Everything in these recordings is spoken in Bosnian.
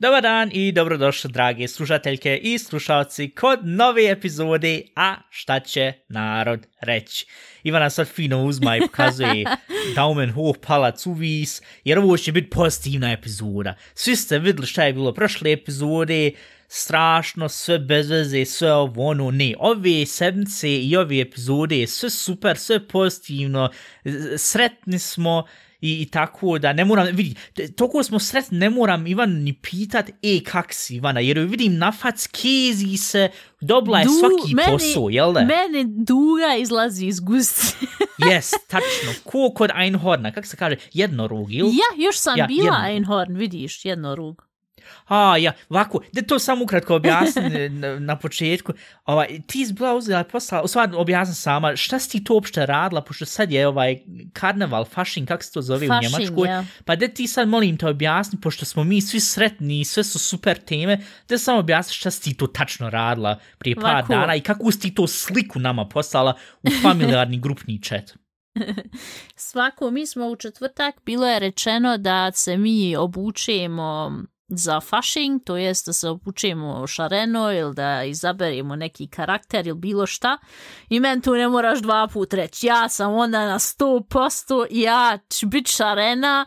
Dobar dan i dobrodošli, dragi slušateljke i slušalci, kod nove epizode A šta će narod reći. Ivana sad fino uzma i pokazuje daumen ho palac u vis, jer ovo će biti pozitivna epizoda. Svi ste vidjeli šta je bilo prošle epizode, strašno, sve bez veze, sve ovo, ono, ne. Ove sedmice i ove epizode, sve super, sve pozitivno, sretni smo, i, i tako da ne moram, vidi, toliko smo sretni, ne moram Ivan ni pitat, e, kak si Ivana, jer vidim na fac kezi se, dobla je du, svaki meni, posao, jel da? Meni duga izlazi iz gusti. Jes, tačno, ko kod Einhorna, kak se kaže, jednorug, ili? Ja, još sam ja, bila jedno. Einhorn, vidiš, jednorug. A, ja, ovako, da to samo ukratko objasnim na, na početku. Ovaj, ti si bila uzela posla, u stvari objasnim sama, šta si ti to uopšte radila, pošto sad je ovaj karneval, fašin, kako se to zove fašin, u Njemačkoj. Ja. Pa da ti sad molim te objasni, pošto smo mi svi sretni, sve su super teme, da samo objasni šta si ti to tačno radila prije par ovako. dana i kako si ti to sliku nama poslala u familiarni grupni chat. Svako, mi smo u četvrtak, bilo je rečeno da se mi obučemo za fašing, to jest da se obučemo šareno ili da izaberemo neki karakter ili bilo šta. I men tu ne moraš dva put reći. Ja sam onda na 100% ja ću biti šarena.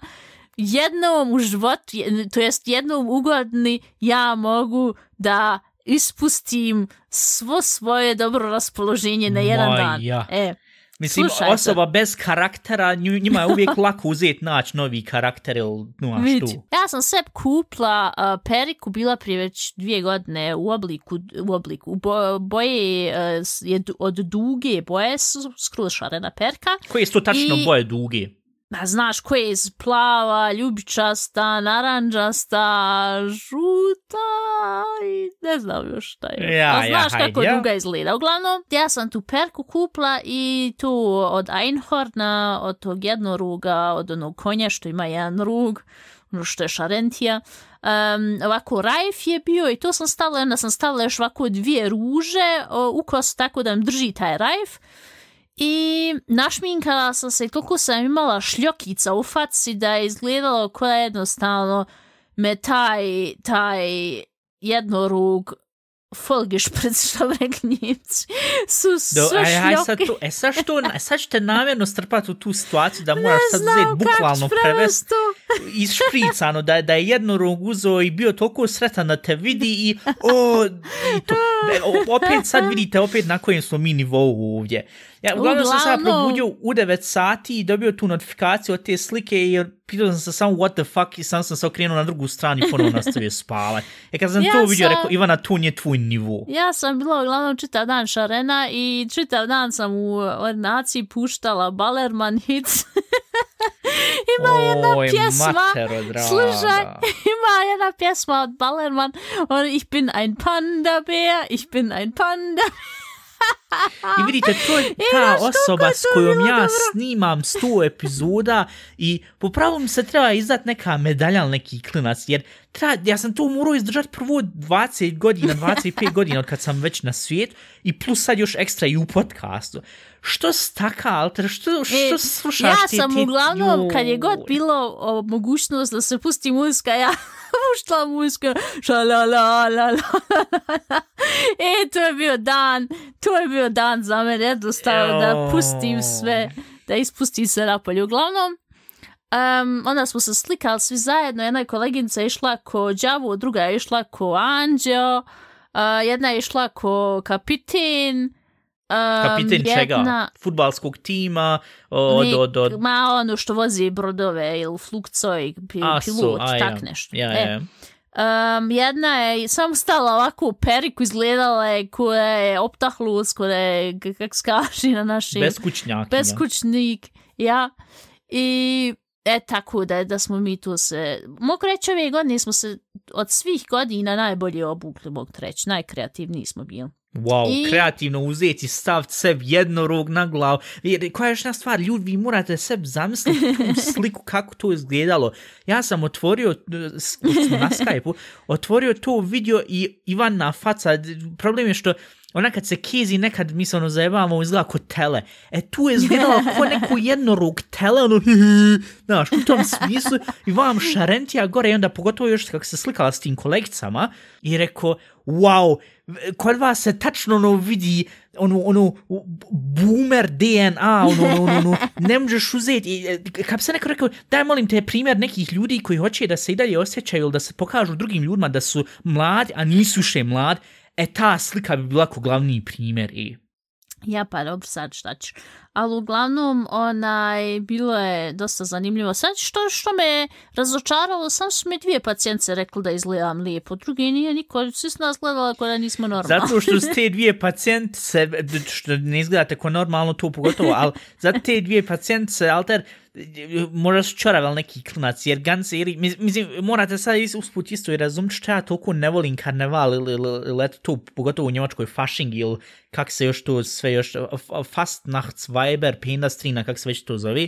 Jednom u život, to jest jednom ugodni, ja mogu da ispustim svo svoje dobro raspoloženje na jedan Moja. dan. E, Mislim, Slušajte. osoba bez karaktera, njima je uvijek lako uzeti naći novi karakter ili no, što. Ja sam sve kupla uh, periku, bila prije već dvije godine u obliku, u obliku bo, boje uh, je od duge boje skroz šarena perka. Koje su to tačno I... boje duge? Ma znaš koje je plava, ljubičasta, naranđasta, žuta i ne znam još šta je. Ja, A znaš ja, kako duga ja. izgleda. Uglavnom, ja sam tu perku kupla i tu od Einhorna, od tog jednoruga, od onog konja što ima jedan rug, ono što je šarentija. Um, ovako, rajf je bio i to sam stavila, onda sam stavila još ovako dvije ruže u kosu tako da mi drži taj rajf. I našminkala sam se i toliko sam imala šljokica u faci da je izgledalo koja jednostavno me taj, taj jednorug folgiš pred što reknjici su sve aj, aj, sad to, e sad što, sad ćete namjerno strpati u tu situaciju da moraš sad uzeti bukvalno prevest isšpricano da, da je jednorog uzo i bio toliko sretan da te vidi i o, i to, e, opet sad vidite opet na kojem smo mi nivou ovdje. Ja, uglavnom sam sad probudio u 9 sati i dobio tu notifikaciju od te slike i pitao sam se samo what the fuck i sam sam se okrenuo na drugu stranu i ponovno nastavio spavati. E kad sam ja to vidio, sam... rekao, Ivana, tu nije tvoj nivo. Ja sam bila uglavnom čitav dan šarena i čitav dan sam u ordinaciji puštala Ballerman hits. ima Oj, jedna pjesma, matero, slušaj, ima jedna pjesma od Ballerman, on, ich bin ein Panda-Bär, ich bin ein Panda-Bär. I vidite, to je ta osoba s kojom ja snimam sto epizoda i po pravu mi se treba izdat neka medalja ili neki klinac, jer treba, ja sam to morao izdržati prvo 20 godina, 25 godina od kad sam već na svijet i plus sad još ekstra i u podcastu. Što staka, Alter? Što, što e, slušaš ja ti? Ja sam ti, uglavnom, joj. kad je god bilo o, mogućnost da se pusti muzika, ja puštala muzika, šalalalala. e, to je bio dan, to je bio dan za mene, jednostavno da pustim sve, da ispustim sve napolje. Uglavnom, Um, onda smo se slikali svi zajedno, jedna je koleginica išla ko Đavu, druga je išla ko Anđeo, uh, jedna je išla ko Kapitin, Um, Kapiten jedna... čega? Futbalskog tima? Od, od, od... Ma ono što vozi brodove ili flukcoj, pi, a, pilot, a, tak ja. nešto. Ja, e. ja. Um, jedna je samo stala ovako u periku, izgledala je koja je optahlus, koja je, kak skaži na našim... Beskućnjak. Beskućnik, ja. I e tako da da smo mi tu se... Mogu reći ove godine smo se od svih godina najbolje obukli, mogu reći. Najkreativniji smo bili. Wow, I... kreativno uzeti staviti sebi jednorog na glavu. Jer, koja je još jedna stvar, ljudi, vi morate sebi zamisliti tu sliku kako to izgledalo. Ja sam otvorio, na Skype-u, otvorio to video i Ivana faca, problem je što ona kad se kizi nekad mi se ono zajebamo izgleda kod tele. E tu je izgledala ko neko jednorog tele, ono znaš, u tom smislu i vam šarentija gore i onda pogotovo još kako se slikala s tim kolegicama i rekao, wow, kod vas se tačno ono vidi ono, ono, boomer DNA, ono, ono, ono, ono ne možeš uzeti. E, kad se neko rekao, daj molim te primjer nekih ljudi koji hoće da se i dalje osjećaju ili da se pokažu drugim ljudima da su mladi, a nisu še mladi, e ta slika bi bila ko glavni primjer. I... Ja pa dobro sad šta ću. Ali uglavnom, onaj, bilo je dosta zanimljivo. Sad što, što me razočaralo, sam su mi dvije pacijence rekli da izgledam lijepo. Drugi nije niko, svi su nas gledali ako da nismo normalni. Zato što su te dvije pacijente, što ne izgledate ko normalno, to pogotovo, ali za te dvije pacijente, alter, možda su čoravel neki klinac, jer Ganseri, mislim, morate sad usput isto i razumit što ja toliko ne volim karneval ili, ili, ili eto tu, pogotovo u Njemačkoj fasching ili kak se još to sve još, Fastnachtsweiber, Pendastrina, kak se već to zove,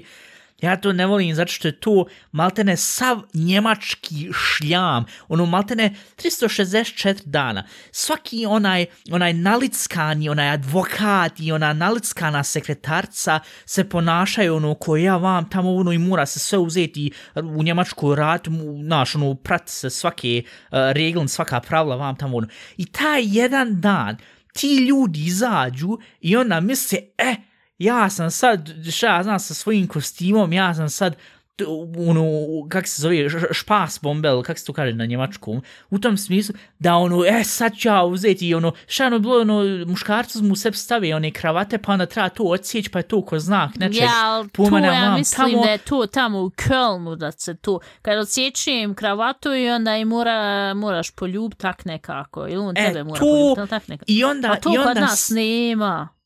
Ja to ne volim zato što je to maltene sav njemački šljam, ono maltene 364 dana. Svaki onaj, onaj nalickani, onaj advokat i ona nalickana sekretarca se ponašaju ono ko ja vam tamo ono i mora se sve uzeti u njemačku rat, naš ono prati se svake eh, uh, regle, svaka pravila vam tamo ono. I taj jedan dan ti ljudi izađu i onda misle, eh, ja sam sad, šta ja znam, sa svojim kostimom, ja sam sad, ono, kak se zove, špas bombel, kak se to kaže na njemačkom, u tom smislu, da ono, e, sad ću ja uzeti, ono, šta ono bilo, ono, muškarcu mu sebi stavi one kravate, pa onda treba to odsjeć, pa je to ko znak, nečeg, ja, to ja mislim tamo... da je to tamo u Kölnu, da se to, kad odsjećujem kravatu i onda i mora, moraš poljub tak nekako, ili on e, tebe mora to... poljub, tak nekako. I onda, A to i onda kod nas nema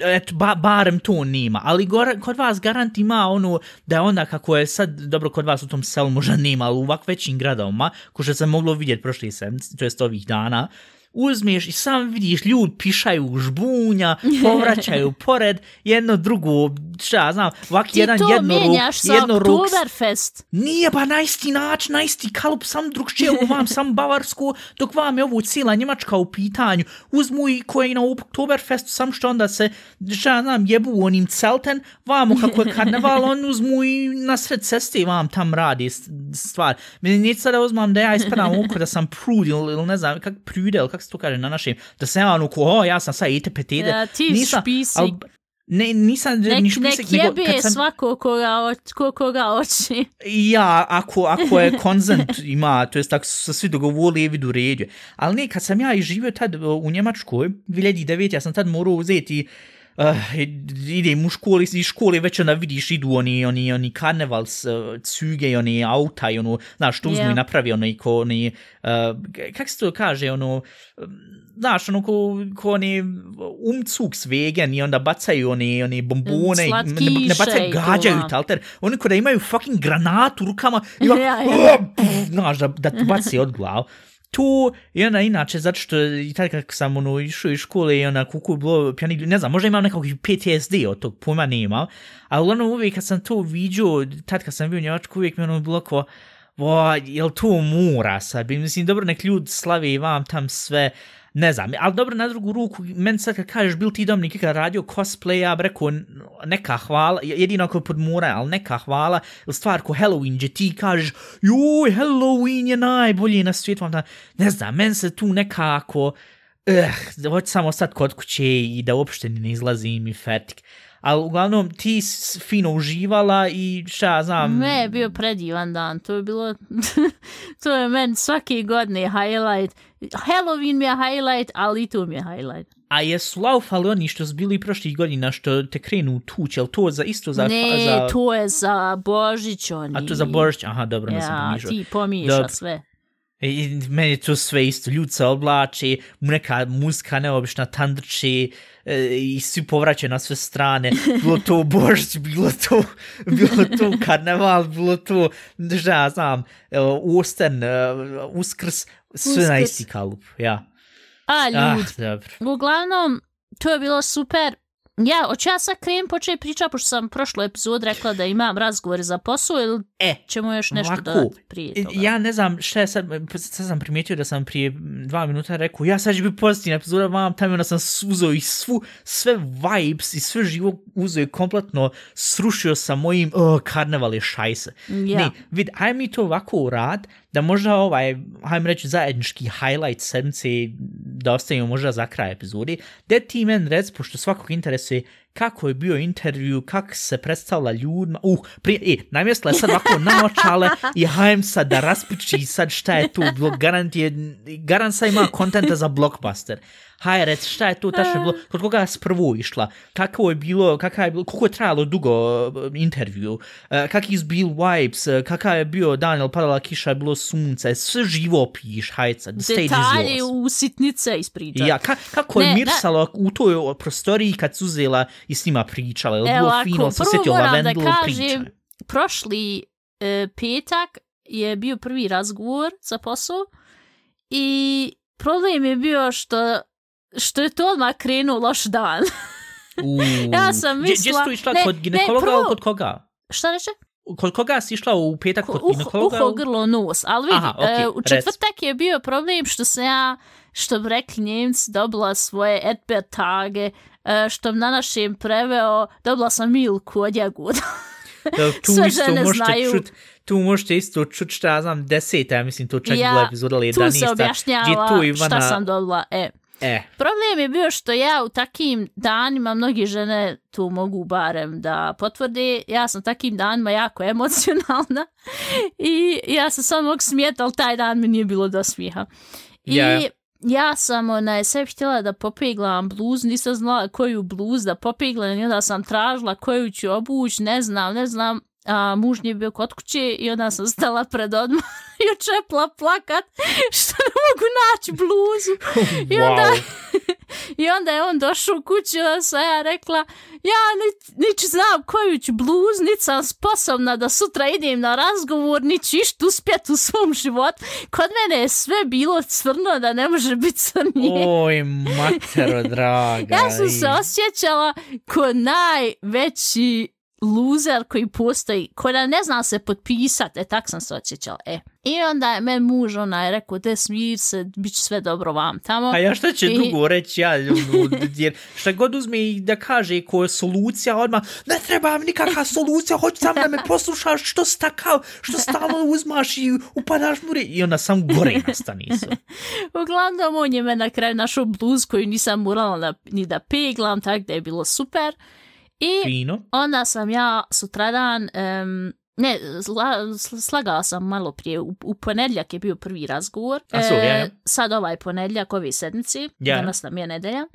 eto, ba, barem to nima, ali gor, kod vas garant ima ono da je onda kako je sad, dobro, kod vas u tom selu možda nema, ali u ovak većim gradovima, ko što se moglo vidjeti prošli sedmici, to jest ovih dana, uzmiješ i sam vidiš ljud pišaju žbunja, povraćaju pored jedno drugo, šta znam, ovak Ti jedan jedno ruk, jedno ruk. Nije pa na isti način, na isti kalup, sam drugčije u vam, sam bavarsku, dok vam je ovo cijela Njemačka u pitanju. Uzmu i koji na Oktoberfestu, sam što onda se, šta znam, jebu onim celten, vamo kako je karneval, on uzmu i na sred ceste i vam tam radi stvar. Meni nije sada uzmam da ja ispadam oko da sam prud ili ne znam, kak prudel, kak se to kaže na našem, da se ja ono ko, o, ja sam sad ite petede. Ja, ti nisam, špisik. Al, ne, nisam nek, ni špisik, nek nego... Jebe sam... svako koga, ko, koga oči. Ja, ako, ako je konzent ima, to jest tako su svi dogovorili i vidu ređe. Ali ne, kad sam ja i živio tad u Njemačkoj, 2009, ja sam tad morao uzeti uh, idem u školi, iz škole već onda vidiš idu oni, oni, oni karnevals uh, cuge, oni auta, i ono, znaš, to uzmu yeah. i napravi, ono, i ko, oni, uh, kak se to kaže, ono, znaš, ono, ko, ko oni umcuk svegen i onda bacaju oni, oni bombone, ne, ne bacaju, gađaju talter, oni ko da imaju fucking granatu u rukama, i ovako, yeah, yeah. oh, pff, znaš, da, da baci od glavu tu i ona inače zato što i tad kad sam ono išao iz škole i ona kuku bilo pjani ne znam možda imam nekog PTSD od tog pojma ne imam ali uglavnom uvijek kad sam to vidio tad kad sam bio u Njemačku uvijek mi ono bilo ko Vo, jel to mora sad? Mislim, dobro, nek ljudi slavi i vam tam sve, ne znam, ali dobro, na drugu ruku, meni sad kad kažeš, bil ti Dominik kada radio cosplay, ja bi rekao, neka hvala, jedino ako je pod ali neka hvala, ili stvar ko Halloween, gdje ti kažeš, joj, Halloween je najbolji na svijetu, onda, ne znam, meni se tu nekako, eh, hoću samo sad kod kuće i da uopšte ne izlazim i fetik ali uglavnom ti fino uživala i šta znam... Ne, je bio predivan dan, to je bilo... to je men svaki godni highlight. Halloween mi je highlight, ali i to mi je highlight. A jesu laufali oni što su bili prošlih godina što te krenu tuć, je to za isto za... Ne, za... to je za Božić oni. A to za Božić, aha, dobro, ja, ne sam. Ja, ti pomiša sve. I meni to sve isto, ljudi se oblači, neka muzika neobična tandrči e, i svi povraćaju na sve strane. Bilo to božić, bilo to, bilo to karneval, bilo to, šta ja znam, Osten, e, uskrs, sve Uskrs. na isti kalup, ja. A, ljud. Ah, dobro. Uglavnom, to je bilo super. Ja, hoću ja sad krenem početi pričati, pošto sam prošlu epizod rekla da imam razgovor za posao, ili E, ćemo još nešto Ovako, dodati prije toga? Ja ne znam šta je sad, sad sam primijetio da sam prije dva minuta rekao, ja sad ću biti pozitivna epizoda, vam tamo onda sam uzeo i svu, sve vibes i sve živo uzeo i kompletno srušio sa mojim, oh, karneval je šajse. Ja. Ne, vid, aj mi to ovako urad, da možda ovaj, hajmo reći, zajednički highlight sedmice da ostavimo možda za kraj epizodi, da ti men rec, pošto svakog interesuje kako je bio intervju, kako se predstavila ljudima, uh, prije, e, namjestila je sad ovako naočale i hajem sad da raspiči sad šta je tu, garant je, garant sad ima kontenta za blockbuster. Haj, rec, šta je tu tačno bilo, kod koga je prvu išla, kako je bilo, kakav je bilo, koliko je trajalo dugo uh, intervju, uh, kakvi su bil vibes, uh, kakav je bio dan, ili padala kiša, je bilo sunce, sve živo piš, the stage is Detalje yours. u sitnice ispričati. Ja, ka, kako je Ne, mirsalo u toj prostoriji kad su uzela i s njima pričala, je Evo bilo fino, se prvo sjetio da kažem, priča. prošli e, petak je bio prvi razgovor za posao i problem je bio što što je to odmah krenuo loš dan. Ja sam Gdje- Gdje si mislila- tu išla, ne, kod ne, ginekologa prvo- ili kod koga? Šta reče? Kod koga si išla u petak kod Uho, ginekologa? uho, grlo, nos. Ali vidi, Aha, okej, e, u rec. četvrtak je bio problem što sam ja, što bi rekli njemci, dobila svoje etbertage, e, što bi na našem preveo, dobila sam milku od jagoda. Da, tu Sve isto žene znaju. Čut, tu možete isto čut šta ja znam, deseta, ja mislim, to čak Ja, bila epizoda ali tu da se nista. objašnjava gdje tu Ivana, šta sam dobila. E. E, Problem je bio što ja u takim danima, mnogi žene tu mogu barem da potvrde, ja sam takim danima jako emocionalna i ja sam samo mogu smijeti, ali taj dan mi nije bilo do smijeha. I Ja, ja. sam onaj, sebi htjela da popeglam bluz, nisam znala koju bluz da popeglam i onda sam tražila koju ću obući, ne znam, ne znam, a muž nije bio kod kuće i onda sam stala pred odmah i očepla plakat što ne mogu naći bluzu. I onda, wow. I onda je on došao u kuću, a sam ja rekla, ja nit, nit znam koju ću bluz, nit sam sposobna da sutra idem na razgovor, nit ću išt uspjet u svom životu. Kod mene je sve bilo crno da ne može biti crnije. Oj, matero, draga. Ja sam se osjećala ko najveći loser koji postoji, koja ne zna se potpisat, e tak sam se osjećala, e. I onda je men muž onaj rekao, te smir se, bit će sve dobro vam tamo. A ja šta će I- drugo reći, ja, jer šta god uzme i da kaže ko je solucija, odmah, ne treba mi nikakva solucija, hoću sam da me poslušaš, što si takav, što stalno uzmaš i upadaš mu I onda sam gore nastani se. Uglavnom, on je me na kraju našao bluz koju nisam morala na, ni da peglam, tak da je bilo super. I Fino. onda sam ja sutradan, um, ne, sla, sl- slagala sam malo prije, u, u ponedljak je bio prvi razgovor. A, ja, ja. sad ovaj ponedljak, ove sedmici, Ja. danas nam je nedelja.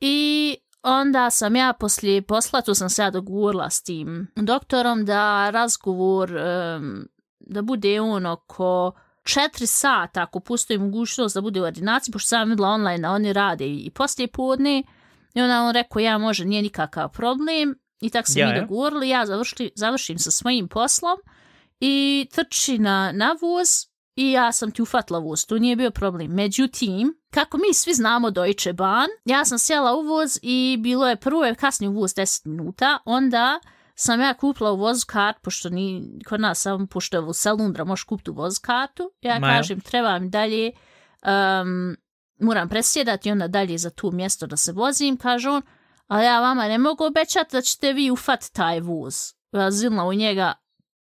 I onda sam ja poslije posla, tu sam se ja dogovorila s tim doktorom da razgovor, um, da bude on oko četiri sata, ako postoji mogućnost da bude u ordinaciji, pošto sam videla online, a oni rade i poslije podne, i onda on rekao, ja može, nije nikakav problem, i tako se Ja, mi dogovorili, ja završli, završim sa svojim poslom i trči na, na voz i ja sam ti ufatila voz, to nije bio problem. Međutim, kako mi svi znamo Deutsche Bahn, ja sam sjela u voz i bilo je prvo je kasnije u voz 10 minuta, onda sam ja kupila u voz kart, pošto ni, kod nas sam, pošto je u Salundra možeš kupiti u voz kartu, ja Ma ja. kažem, treba mi dalje, um, moram presjedati onda dalje za tu mjesto da se vozim, kaže on, ali ja vama ne mogu obećati da ćete vi ufat taj voz. Ja zilna u njega,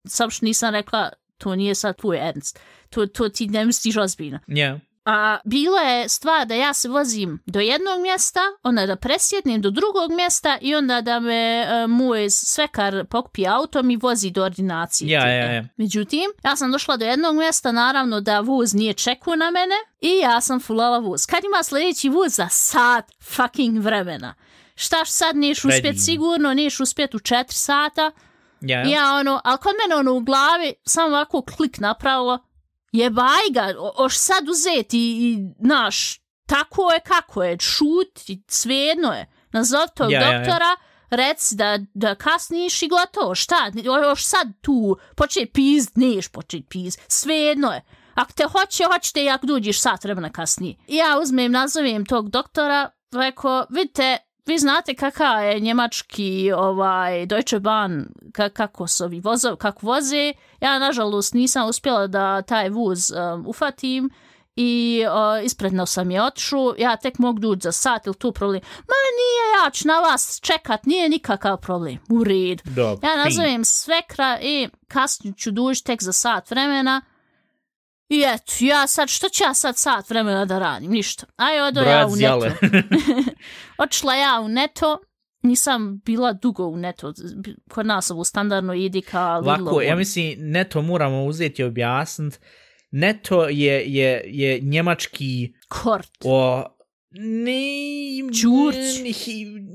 sam što nisam rekla, to nije sad tvoj ernst. To, to ti ne misliš ozbiljno. Ja. A bilo je stvar da ja se vozim do jednog mjesta, onda da presjednem do drugog mjesta i onda da me uh, moj svekar pokupi autom i vozi do ordinacije. Ja, ja, ja. Međutim, ja sam došla do jednog mjesta, naravno da voz nije čekao na mene i ja sam fulala voz. Kad ima sljedeći voz za sat fucking vremena? Šta sad neš uspjet sigurno, neš uspjet u četiri sata, Ja, ja. ja ono, ali kod mene ono u glavi samo ovako klik napravilo, jebaj ga, oš sad uzeti i, naš, tako je kako je, šut, i svejedno je. Nazov tog Ja, ja, ja. doktora, reci da, da kasniš i gotovo, šta, oš sad tu počet pizd, neš počet pizd, svejedno je. ako te hoće, hoćete i ako dođeš sat vremena kasnije. Ja uzmem, nazovem tog doktora, rekao, vidite, vi znate kakav je njemački ovaj Deutsche Bahn ka, kako su ovi vozov, kako voze. Ja nažalost nisam uspjela da taj vuz um, ufatim i uh, ispredno sam je otišu. Ja tek mogu dući za sat ili tu problem. Ma nije, ja ću na vas čekat, nije nikakav problem. U red. Ja nazovem svekra i kasnije ću dući tek za sat vremena. I eto, ja sad, što ću ja sad sat vremena da radim? Ništa. Aj, odo ja u neto. Očla ja u neto, nisam bila dugo u neto, kod nas ovo standardno idi ka Lako, ja mislim, neto moramo uzeti i objasniti. Neto je, je, je njemački... Kort. O, Ne, Čurć.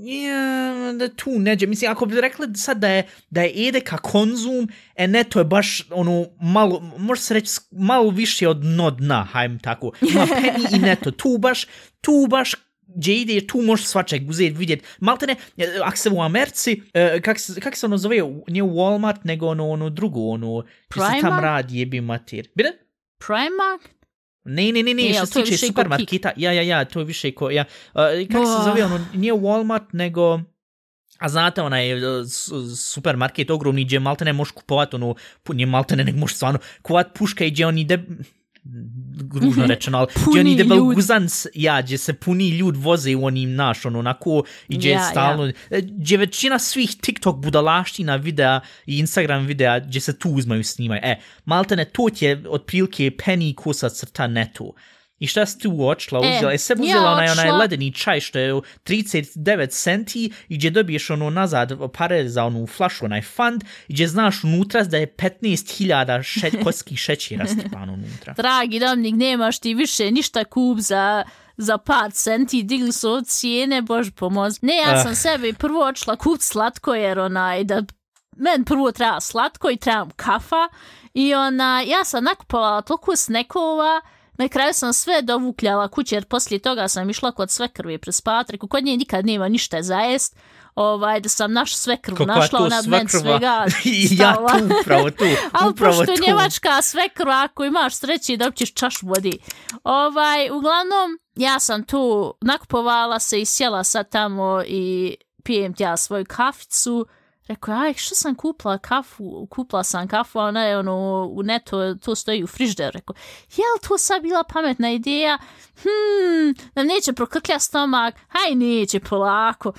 Ja, da tu neđe. Mislim, ako bi rekli sad da je, da je edeka konzum, e ne, to je baš ono malo, može se reći malo više od dno dna, hajm tako. Ima penny i neto. Tu baš, tu baš gdje ide, tu možeš svačeg uzeti, vidjeti. Malte ne, ako se u Americi, uh, kak, se, kak se ono zove, nije Walmart, nego ono, ono drugo, ono, gdje se tam radi, jebi mater. Bide? Primark? Ne, ne, ne, ne, što se tiče supermarketa, ja, ja, ja, to je više ko, ja, uh, kako se zove, ono, nije Walmart, nego, a znate, onaj uh, supermarket ogromni, gdje malte ne možeš kupovat, ono, nije malte ne, nego možeš stvarno kupovat puška i gdje oni ide, gružno rečeno, ali gdje oni debel guzans, ja, gdje se puni ljud voze u onim naš, ono, onako, i gdje ja, stalno, ja. E, gdje većina svih TikTok budalaština videa i Instagram videa, gdje se tu uzmaju snimaju. E, maltene, to je otprilike penny kusa crta netu. I šta si tu uočila? Uzela, e, se uzela ja onaj, onaj ledeni čaj što je 39 centi i gdje dobiješ ono nazad pare za onu flašu, onaj fund i gdje znaš unutra da je 15.000 še, kostskih šećera stipano unutra. Dragi Dominik, nemaš ti više ništa kup za za par centi, digli su od cijene, bož pomoz. Ne, ja sam uh. sebi prvo očela kup slatko, jer onaj, da men prvo treba slatko i trebam kafa. I ona, ja sam nakupovala toliko snekova, Na kraju sam sve dovukljala kuće, jer poslije toga sam išla kod sve krvi prespat, rekao, kod nje nikad nema ništa za jest, ovaj, da sam naš sve krv našla, ona men svega ja tu, upravo tu, Ali pošto tu. njemačka sve ako imaš sreći da učiš čaš vodi. Ovaj, uglavnom, ja sam tu nakupovala se i sjela sad tamo i pijem tja svoju kaficu, Rekao, aj, što sam kupila kafu, kupila sam kafu, a ona je ono, u neto, to stoji u frižderu. Rekao, je li to sad bila pametna ideja? Hmm, nam neće prokrklja stomak? Haj, neće, polako.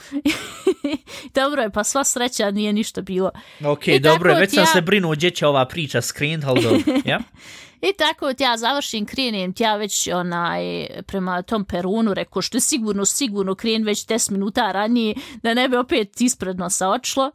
dobro je, pa sva sreća nije ništa bilo. Ok, I dobro je, već sam ja... se brinuo gdje će ova priča skrenut, ali dobro, ja? I tako ja završim, krenem ja već onaj, prema tom perunu, rekao što je sigurno, sigurno kren već 10 minuta ranije, da ne bi opet ispred nosa očlo.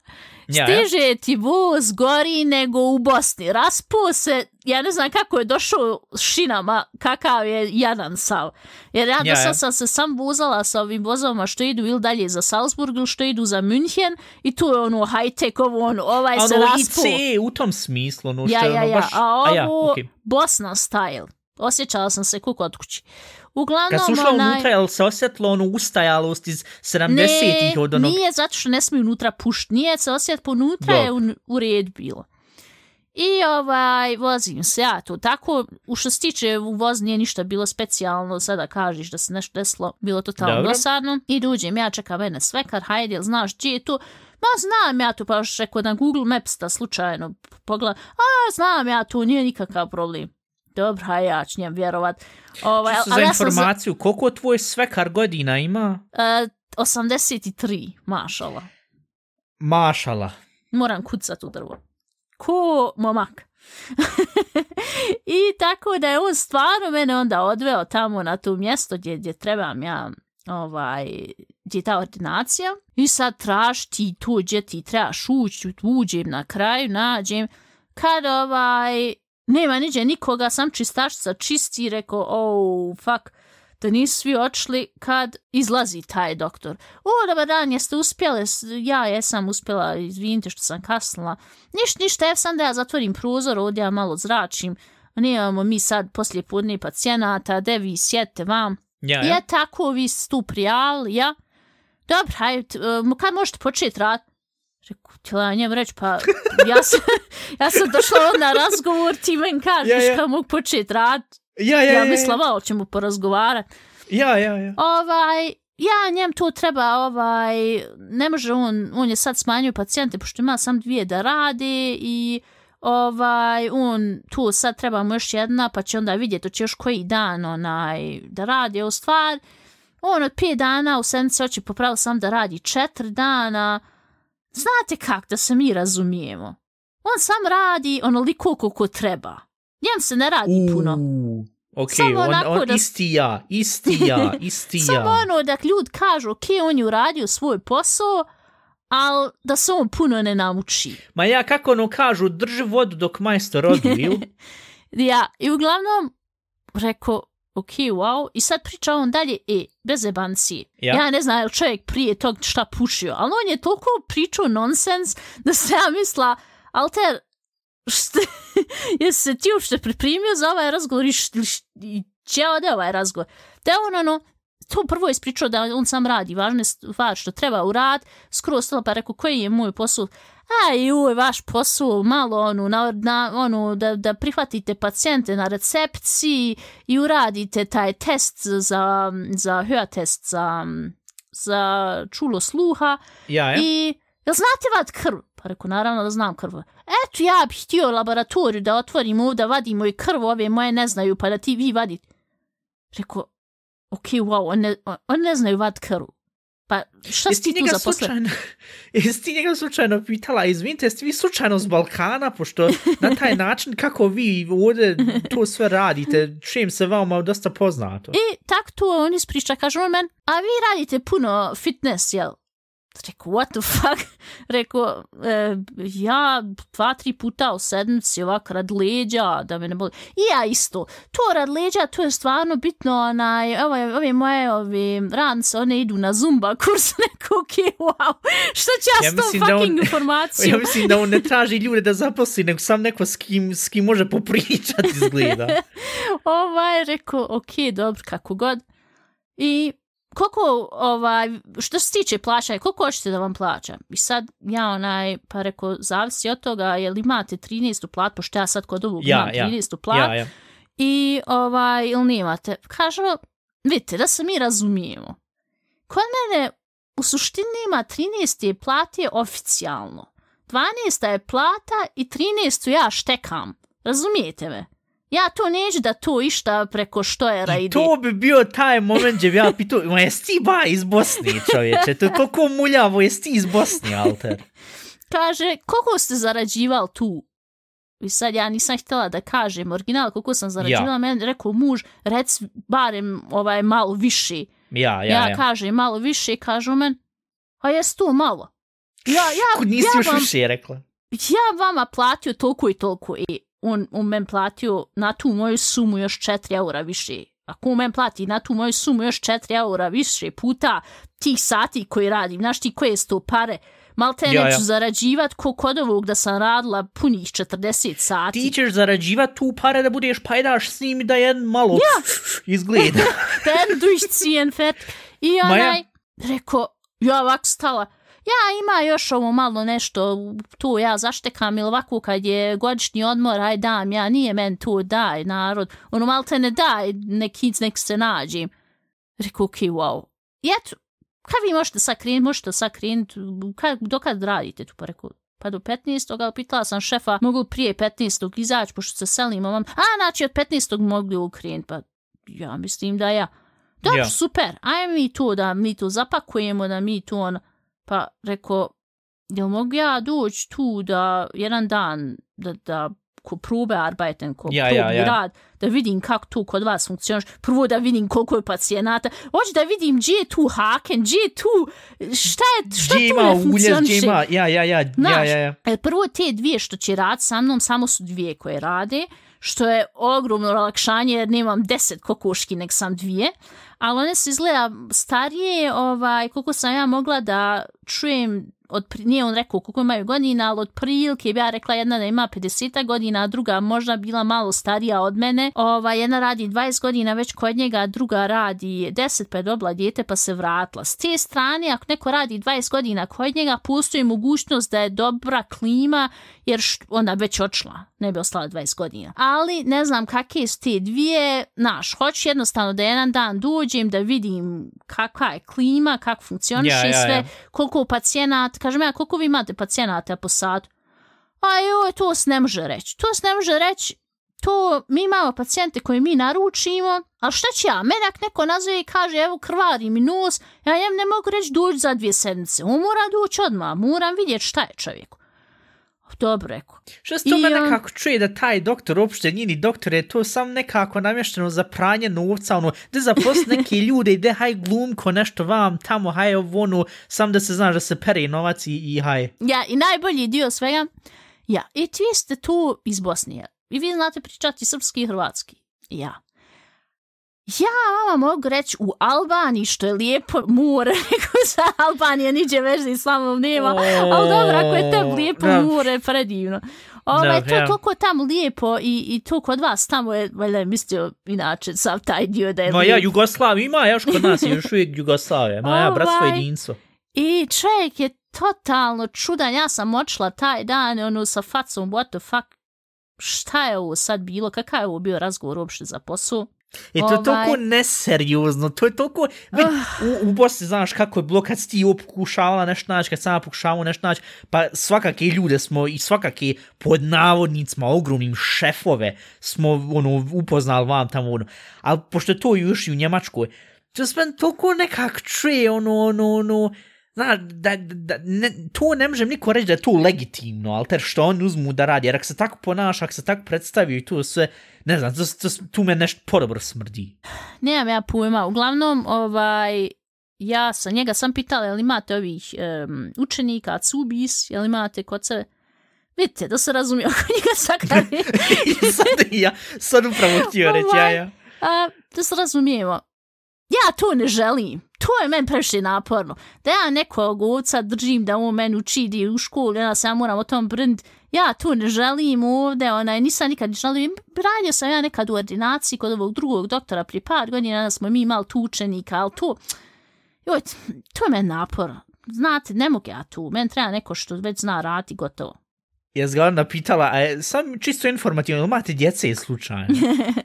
Ja, Stiže ja. ti voz gori nego u Bosni. Raspuo se, ja ne znam kako je došao šinama, kakav je jadan sav. Jer ja, ja, ja. sam se sam vozala sa ovim vozovima što idu ili dalje za Salzburg ili što idu za München i tu je ono high-tech, ovo ono, ovaj ono, se raspuo. Ono IC u tom smislu, ono što ja, je ono ja, baš... A ovo a ja, okay. Bosna style. Osjećala sam se kuk od kući. Uglavnom, Kad su ušla onaj... unutra, je li se osjetilo ono ustajalost iz 70-ih od onog? Ne, nije zato što ne smije unutra pušt. Nije se osjetilo unutra, je u, u red bilo. I ovaj, vozim se ja tu. Tako, u što se tiče u voz nije ništa bilo specijalno, sada kažeš da se nešto desilo, bilo to tamo dosadno. I duđem, ja čekam mene sve, kad hajde, jel znaš gdje je tu? Ma znam ja tu, pa još rekao na Google Maps da slučajno pogledam. A, znam ja tu, nije nikakav problem. Dobro, haj, ja ću njem vjerovat. Ovaj, Čisto za informaciju, za... koliko tvoj svekar godina ima? Uh, 83, mašala. Mašala. Moram kucat u drvo. Ko momak. I tako da je on stvarno mene onda odveo tamo na to mjesto gdje, gdje trebam ja ovaj, gdje je ta ordinacija. I sad traš ti tu gdje ti trebaš ući, uđem na kraju, nađem. Kad ovaj, nema niđe nikoga, sam čistačica čisti rekao, oh, fuck, da nisu svi očli kad izlazi taj doktor. O, dobar dan, jeste uspjeli? Ja jesam uspjela, izvinite što sam kasnila. Niš, ništa, ja sam da ja zatvorim prozor, ovdje ja malo zračim. Nijemo mi sad poslije podne pacijenata, de vi sjete vam. Ja, ja. Je tako, vi tu prijavili, ja? Dobro, hajde, kad možete početi rad? Rekao, htjela ja njem reći, pa ja sam, ja sam došla na razgovor, ti men kažeš ja, ja. kad mogu početi rad. Ja, ja, ja, ja mislim, malo ćemo porazgovarati. Ja, ja, ja. Ovaj, ja njem tu treba, ovaj, ne može on, on je sad smanjio pacijente, pošto ima sam dvije da radi i ovaj, on tu sad treba mu još jedna, pa će onda vidjeti, će još koji dan onaj, da radi u stvar. On od pet dana u sedmici hoće popraviti sam da radi četiri dana. Znate kak da se mi razumijemo? On sam radi onoliko koliko treba. Njem se ne radi puno. Ok, Samo on, on da... isti ja, isti ja, isti ja. Samo ono da ljud kažu, ok, on je uradio svoj posao, ali da se on puno ne nauči. Ma ja, kako ono kažu, drži vodu dok majstor odviju. ja, i uglavnom, rekao, ok, wow, i sad priča on dalje, e, bez jebanci. Ja. ja ne znam, je li čovjek prije tog šta pušio, ali on je toliko pričao nonsens da se ja misla, alter, šta, jesi se ti uopšte pripremio za ovaj razgovor i, i će ode ovaj razgovor? Da on ono, to prvo je ispričao da on sam radi, važno je stvar što treba u rad, skoro stalo pa rekao koji je moj posao, a ju, vaš posao, malo onu, na, na, onu da, da prihvatite pacijente na recepciji i uradite taj test za, za HÖA test za, za čulo sluha ja, ja. i jel znate vad krv? Pa rekao, naravno da znam krv. Eto, ja bih htio laboratoriju da otvorim ovdje, da vadimo i krv, ove moje ne znaju, pa da ti vi vadite. Rekao, ok, wow, on ne, on ne znaju vad krv. Pa šta si ti tu zaposlen? Jesi ti njega slučajno pitala, izvinite, jeste vi slučajno z Balkana, pošto na taj način kako vi ovdje to sve radite, čim se vama dosta poznato. I tak to on ispriča, kaže on men, a vi radite puno fitness, jel? Rekao, what the fuck? Rekao, e, ja dva, tri puta u sedmici ovak rad leđa, da me ne boli. I ja isto. To rad leđa, to je stvarno bitno. Onaj, ove, ove moje ove, rance, one idu na zumba kurs. Neko, ok, wow. Što će ja, s tom fucking on, informacijom? Ja mislim da on ne traži ljude da zaposli, nego sam neko s kim, s kim može popričati izgleda. ovaj, rekao, ok, dobro, kako god. I koliko, ovaj, što se tiče plaća, koliko hoćete da vam plaća? I sad ja onaj, pa reko, zavisi od toga, jel imate 13. plat, pošto ja sad kod ovog ja, imam 13. Ja. plat, ja, ja. i ovaj, ili nimate. Kažu, vidite, da se mi razumijemo. Kod mene, u suštini ima 13. plat je oficijalno. 12. je plata i 13. ja štekam. Razumijete me? Ja to neću da to išta preko što je ide. I to bi bio taj moment gdje bi ja pitao, ma jesi ti ba iz Bosni, čovječe? To je toliko muljavo, jesi ti iz Bosni, Alter? Kaže, koliko ste zarađivali tu? I sad ja nisam htjela da kažem original koliko sam zarađivala, ja. meni rekao muž, rec barem ovaj malo više. Ja, ja, ja. Ja kažem malo više, kažu men, a jes tu malo? Ja, ja, Kud nisi ja još vam, više rekla? Ja vama platio toliko i toliko i on, on men platio na tu moju sumu još 4 eura više. Ako on men plati na tu moju sumu još 4 eura više puta tih sati koji radim, znaš ti koje su to pare, mal te ja, ja. zarađivat ko kod ovog da sam radila punih 40 sati. Ti ćeš zarađivat tu pare da budeš pajdaš s njim da jedan malo ja. izgleda. da jedan duš cijen fet. I onaj, rekao, ja ovak stala, ja ima još ovo malo nešto tu ja zaštekam ili ovako kad je godišnji odmor, aj dam ja, nije men tu, daj narod, ono malo te ne daj, neki nek se nađim. Rekao, ok, wow. I eto, kad vi možete sad krenuti, možete sad krenuti, dokad radite tu, pa rekao, pa do 15. ali pitala sam šefa, mogu prije 15. izaći, pošto se selimo vam, a znači od 15. mogu ukrenuti, pa ja mislim da ja. Dobro, ja. super, ajme mi to da mi to zapakujemo, da mi to ono, Pa reko, jel mogu ja doći tu da jedan dan da, da ko probe arbeiten, ko ja, ja, ja. rad, da vidim kako to kod vas funkcioniš, prvo da vidim koliko je pacijenata, hoću da vidim gdje je tu haken, gdje je tu, šta je, šta tu ne funkcioniše. Ima, ja, ja, ja, Znaš, ja, ja, ja. E, prvo te dvije što će rad sa mnom, samo su dvije koje rade, što je ogromno relakšanje jer nemam deset kokoški, nek sam dvije, ali one su izgleda starije, ovaj, koliko sam ja mogla da čujem od, nije on rekao koliko imaju godina, ali od prilike bi ja rekla jedna da ima 50 godina, a druga možda bila malo starija od mene. Ova, jedna radi 20 godina već kod njega, druga radi 10 pa je dobila dijete pa se vratila. S te strane, ako neko radi 20 godina kod njega, postoji mogućnost da je dobra klima, jer ona već očla, ne bi ostala 20 godina. Ali ne znam kakve su te dvije, naš, hoću jednostavno da jedan dan dođem da vidim kakva je klima, kako funkcioniše ja, ja, sve, ja. koliko pacijenata, kažem ja, koliko vi imate pacijenata po satu? A joj, to se ne može reći. To se ne može reći, to mi imamo pacijente koje mi naručimo, ali šta će ja, mene ak neko nazove i kaže, evo krvari mi nos, ja njem ne mogu reći dođi za dvije sedmice, on mora doći odmah, moram vidjeti šta je čovjeku. Dobro rekao. Što se to me nekako čuje da taj doktor, uopšte njini doktor, je to sam nekako namješteno za pranje novca, ono, da zaposli neke ljude i da haj glumko nešto vam tamo, haj ovo, ono, sam da se znaš da se pere novac i, i haj. Ja, i najbolji dio svega, ja, i ti ste tu iz Bosnije. I vi znate pričati srpski i hrvatski. Ja. Ja vama mogu reći u Albaniji što je lijepo more, neko sa Albanije niđe veže s vamom nema, oh, ali dobro, ako je te lijepo no. more, predivno. Ovaj, no, to je toliko tamo lijepo i, i to kod vas tamo je, valjda je mislio inače sam taj dio da je Ma ja, Jugoslav ima, još kod nas još uvijek Jugoslavije, ma ja, bratstvo ovaj, jedinstvo. I čovjek je totalno čudan, ja sam očila taj dan, ono, sa facom, what the fuck, šta je ovo sad bilo, kakav je ovo bio razgovor uopšte za posao? I to je ovaj... toliko neseriozno, to je toliko... Uh. u, u Bosni znaš kako je bilo kad si ti pokušavala nešto naći, kad sama pokušavala nešto naći, pa svakake ljude smo i svakake pod navodnicima ogromnim šefove smo ono, upoznali vam tamo, ono. ali pošto je to još i u Njemačkoj, to je toliko nekak čuje, ono, ono, ono, Znaš, da, da, ne, to ne možem niko reći da je to legitimno, ali ter što on uzmu da radi, jer ako se tako ponaša, ako se tako predstavio i to sve, ne znam, to, to, tu me nešto podobro smrdi. Nemam ja pojma, uglavnom, ovaj, ja sam njega sam pitala, jel imate ovih um, učenika, cubis, jel imate kod sebe, vidite, da se razumije oko njega sakari. sad, ja, sad upravo htio reći, ja, ja. A, da se razumijemo, ja to ne želim. To je meni previše naporno. Da ja nekog oca držim da on meni uči di u školu, ja sam moram o tom brnd. Ja to ne želim ovde, onaj, nisam nikad želim. Branio sam ja nekad u ordinaciji kod ovog drugog doktora prije par godina, smo mi imali tu učenika, ali to, joj, to je meni naporno. Znate, ne mogu ja tu, meni treba neko što već zna rati gotovo. Ja zgledam pitala, a je, sam čisto informativno, imate djece i slučajno?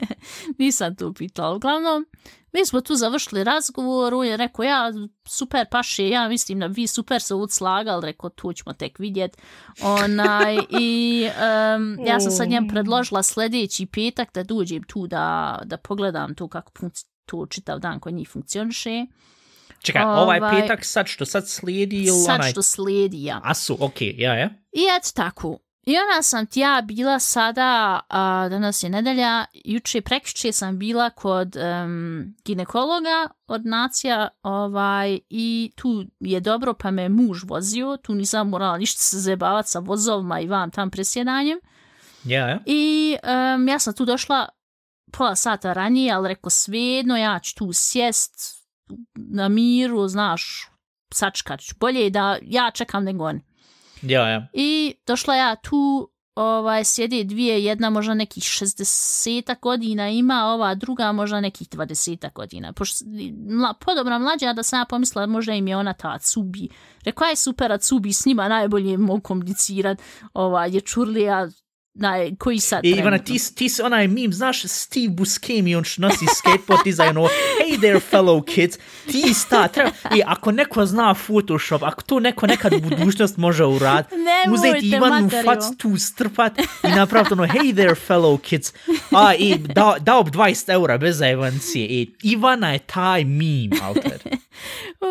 Nisam tu pitala, uglavnom, mi smo tu završili razgovor, on je rekao, ja, super paše, ja mislim da vi super se slagali, rekao, tu ćemo tek vidjet. Onaj, I um, ja sam sad njem predložila sljedeći petak da dođem tu da, da pogledam tu kako tu čitav dan kod njih funkcioniše. Čekaj, ovaj, ovaj petak sad što sad slijedi ili sad onaj... što slijedi, ja. A su, okej, okay, ja, ja. I et tako, I ona sam ti ja bila sada, a, danas je nedelja, juče prekšće sam bila kod um, ginekologa od nacija ovaj, i tu je dobro pa me muž vozio, tu nisam morala ništa se zebavati sa vozovima i vam tam presjedanjem. Ja, ja. I um, ja sam tu došla pola sata ranije, ali reko svejedno, ja ću tu sjest na miru, znaš, sačkat ću. Bolje da ja čekam nego on. Ja, ja. I došla ja tu, ovaj, sjedi dvije, jedna možda nekih 60 godina ima, ova druga možda nekih 20 godina. Pošto, mla, podobna mlađa da sam ja pomislila, možda im je ona ta Cubi. Rekla je super, Cubi s njima najbolje mogu komunicirat, ovaj, je Čurlija, na, koji sad I Ivana, ti, ti si onaj meme, znaš Steve Buscemi, on što nosi skateboard dizajn, hey there fellow kids, ti sta, treba, i ako neko zna Photoshop, ako to neko nekad u budućnost može urad, uzeti Ivanu fac tu strpat i napraviti ono, hey there fellow kids, a i da, dao bi 20 eura bez evancije, i Ivana je taj meme, alter.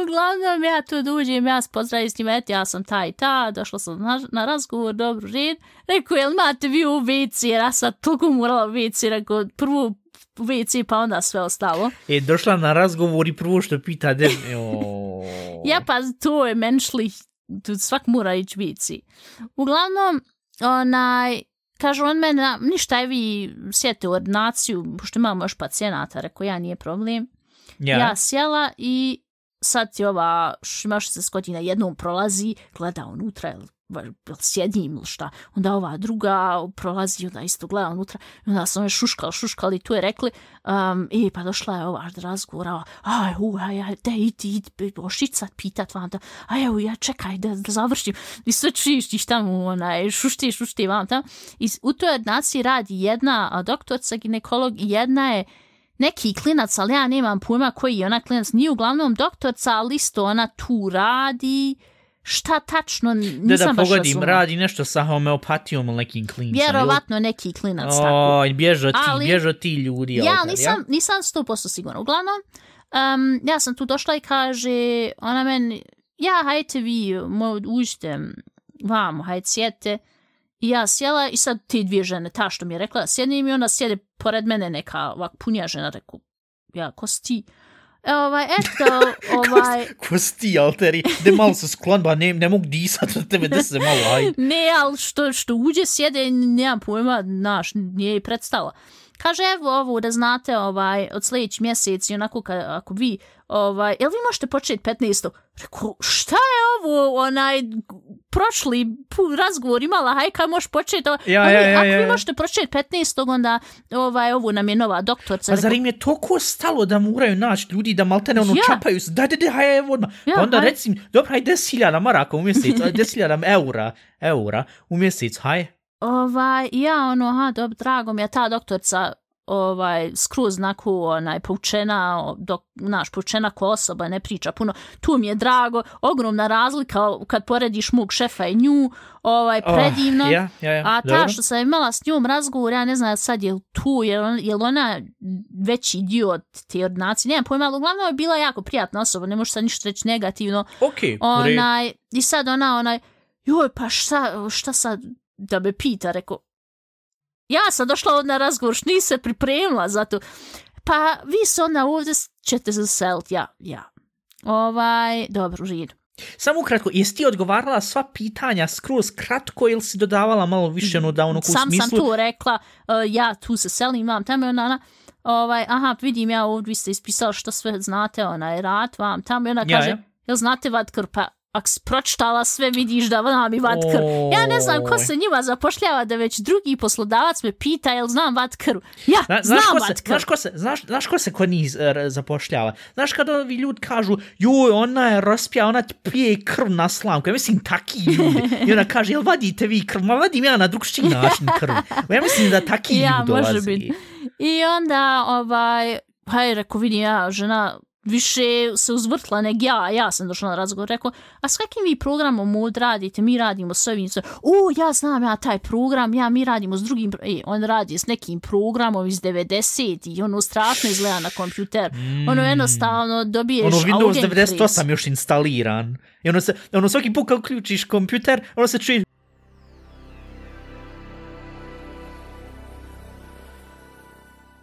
Uglavnom, ja tu dođem, ja se pozdravim s njima, et, ja sam taj ta, došla sam na, na razgovor, dobro red, rekao, jel imate vi u WC, jer ja sam toliko morala u WC, rekao, prvo u WC, pa onda sve ostalo. E, došla na razgovor i prvo što pita, de... ja, pa to je menšli, tu svak mora ići WC. Uglavnom, onaj, kažu on mene, ništa je vi sjete u ordinaciju, pošto imamo još pacijenata, rekao, ja nije problem. Ja. ja sjela i sad ti ova, imaš se godina jednom prolazi, gleda unutra, sjedim ili šta. Onda ova druga prolazi, onda isto gleda unutra. I onda sam je šuškala, šuškala i tu je rekli, um, i pa došla je ova razgovora, aj, u, aj, aj, te idi, idi, ošit pitat vam da, aj, evo, ja čekaj da, da završim. I sve čištiš tamo, onaj, šušti, šušti vam tamo. I u toj ordinaciji radi jedna doktorca ginekolog i jedna je neki klinac, ali ja nemam pojma koji je ona klinac, nije uglavnom doktorca, ali isto ona tu radi, šta tačno, nisam da, da, baš pogodim, razumela. radi nešto sa homeopatijom ili nekim klincem. Vjerovatno neki klinac o, tako. bježo ti, Ali- bježo ti ljudi. Ja nisam, nisam 100% sigurna. Uglavnom, um, ja sam tu došla i kaže, ona meni, ja, hajte vi, uđite vamo, hajde sjete. I ja sjela i sad te dvije žene, ta što mi je rekla, sjednim i ona sjede pored mene neka ovak punija žena, reku, ja, ko si ti? Ovaj, eto, ovaj, Ko si ti, alteri? De malo se sklon, ba ne, ne mogu disat od tebe, da se malo, aj. Ne, ali što, što uđe sjede, nemam pojma, naš, nije je predstava. Kaže, evo ovo, da znate, ovaj, od sljedeći mjesec i onako, ka, ako vi, ovaj, jel vi možete početi 15. Rekao, šta je ovo, onaj, prošli razgovor imala, hajka, možeš početi, ovo. Ja, ja, ja, ako ja, vi ja. možete početi 15. onda, ovaj, ovo nam je nova doktorca. Pa zar im je toliko stalo da moraju naći ljudi da maltene ono Ja. čapaju se, daj, daj, daj, haj, evo odmah. Ja, pa onda haj. reci mi, dobro, haj, 10.000 maraka u mjesec, aj, 10.000 eura, eura u mjesec, haj. Ovaj, ja ono, aha, dobro, drago mi je ta doktorca ovaj, skroz naku, onaj, poučena, dok, naš, poučena ko osoba, ne priča puno. Tu mi je drago, ogromna razlika kad porediš mog šefa i nju, ovaj, predivno. Oh, ja, ja, ja, A ta dobro. što sam imala s njom razgovor, ja ne znam sad je tu, je je ona veći dio od te ordinacije, nemam pojma, ali uglavnom je bila jako prijatna osoba, ne možeš sad ništa reći negativno. Redu. Onaj, I sad ona, onaj, joj, pa šta, šta sad da me pita, rekao, ja sam došla na razgovor, što nisi se pripremila za to. Pa vi se onda ovdje ćete zaseliti, ja, ja. Ovaj, dobro, u redu. Samo ukratko, jesi ti odgovarala sva pitanja skroz kratko ili si dodavala malo više ono da ono u Sam smislu... sam tu rekla, uh, ja tu se selim, imam tamo i ona, ona, ovaj, aha, vidim ja ovdje, vi ste ispisali što sve znate, onaj rad vam tamo i ona Ja, kaže, ja. jel znate Vatkr, pa ako si pročitala sve vidiš da znam i Vatkr. Ja ne znam ko se njima zapošljava da već drugi poslodavac me pita jel znam Vatkr. Ja, Zna, znam znaš, ko se, Vatkr. znaš, ko se, znaš, znaš ko se kod njih e, zapošljava? Znaš kad ovi ljudi kažu, joj, ona je raspija, ona ti pije krv na slamku. Ja mislim, taki ljudi. I ona kaže, jel vadite vi krv? Ma vadim ja na drugšći način krv. Ja mislim da taki Ja, ljudi dolazi. biti. I onda, ovaj, haj, rekao, vidim ja, žena više se uzvrtla neg ja, ja sam došla na razgovor, rekao, a s kakvim vi programom ovdje radite, mi radimo s ovim, s o, ja znam ja taj program, ja, mi radimo s drugim, e, on radi s nekim programom iz 90 i ono strašno izgleda na kompjuter, mm. ono jednostavno dobiješ Ono Windows Augenkreis. 98 još instaliran. I ono se, ono svaki put kad uključiš kompjuter, ono se čuje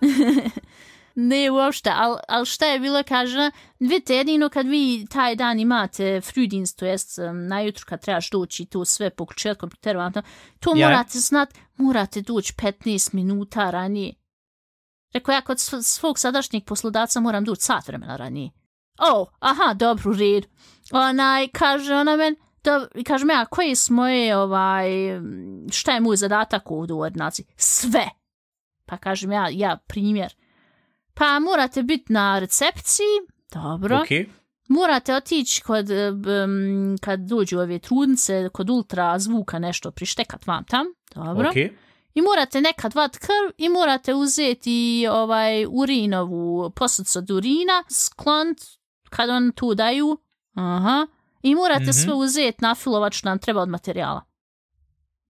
Ne, uopšte, ali al šta je bilo, kaže, vidite, jedino kad vi taj dan imate frühdinst, to jest um, najutro kad trebaš doći tu sve poključivati kompjuter, vam to, to Ja. morate znat, morate doći 15 minuta ranije. Rekao ja, kod sv- svog sadašnjeg poslodavca moram doći sat vremena ranije. O, aha, dobro, u redu. Onaj, kaže ona men, dobro, i kaže me, a koje su moje, ovaj, šta je moj zadatak ovdje u ordinaciji? Sve. Pa kažem ja, ja, primjer. Pa morate biti na recepciji, dobro. okej. Morate otići kod, um, kad dođu ove trudnice, kod ultra zvuka nešto prištekat vam tam, dobro. okej. I morate nekad vat krv i morate uzeti ovaj urinovu posudicu od urina, sklont kad on tu daju, aha, i morate Mhm. sve uzeti na filovat što nam treba od materijala.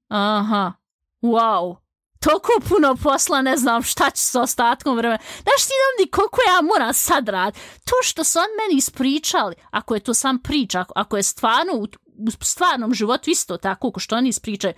Aha, wow, toliko puno posla, ne znam šta će s ostatkom vremena. Znaš ti nam di koliko ja moram sad rad? To što su on meni ispričali, ako je to sam priča, ako- ako je stvarno u, u stvarnom životu isto tako, ko što oni ispričaju,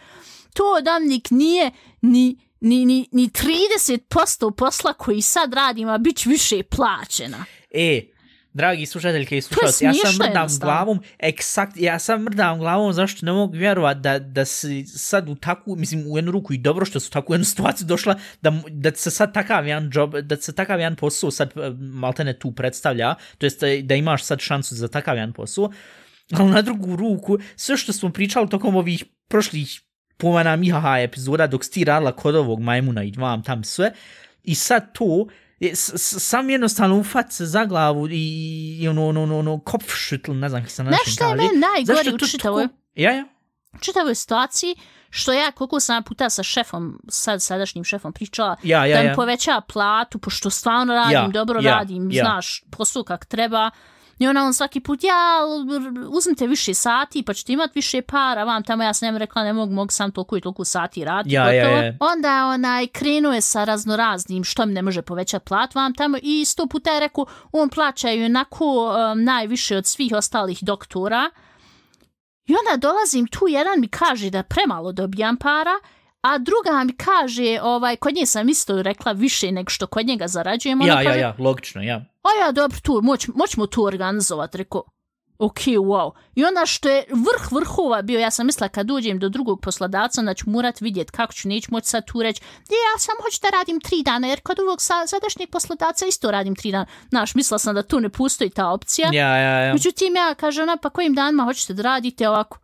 to damnik nije ni, ni, ni, ni 30% posla koji sad radim, a bit ću više plaćena. E, dragi slušateljke i slušalci, ja sam mrdam glavom, eksakt, ja sam mrdam glavom zašto ne mogu vjerovat da, da si sad u takvu, mislim u jednu ruku i dobro što su takvu jednu situaciju došla, da, da se sad takav jedan job, da se takav jedan posao sad eh, maltene tu predstavlja, to jest da imaš sad šansu za takav jedan posao, ali na drugu ruku, sve što smo pričali tokom ovih prošlih pomena Mihaha epizoda dok si radila kod ovog majmuna i vam tam sve, i sad to, sam jednostavno ufat se za glavu i ono, ono, ono, ono kopfšutl, ne znam kako se na našem kaže. Znaš šta je meni najgori u čitavoj? Ja, ja. U čitavoj situaciji, što ja koliko sam puta sa šefom, sad sadašnjim šefom pričala, ja, ja, da mi ja. poveća platu, pošto stvarno radim, ja, dobro ja, radim, ja. znaš, posao kak treba, I ona on svaki put, ja, uzmite više sati, pa ćete imat više para, vam tamo ja sam rekla, ne mogu, mogu sam toliko i toliko sati raditi. Ja, ja, ja. Onda onaj, krenuje sa raznoraznim, što mi ne može povećati plat vam tamo i sto puta je rekao, on plaćaju onako um, najviše od svih ostalih doktora. I onda dolazim tu, jedan mi kaže da premalo dobijam para, a druga mi kaže, ovaj, kod nje sam isto rekla više nego što kod njega zarađujem. Ja, kaže, ja, ja, logično, ja. A ja, dobro, tu, moć, moćemo tu organizovat, rekao. Ok, wow. I onda što je vrh vrhova bio, ja sam mislila kad uđem do drugog poslodavca, onda ću morat vidjet kako ću, neću moći sad tu reći, ja sam hoću da radim tri dana, jer kod ovog sadašnjeg poslodavca isto radim tri dana. Znaš, mislila sam da tu ne postoji ta opcija. Ja, ja, ja. Međutim, ja kaže ona, pa kojim danima hoćete da radite ovako?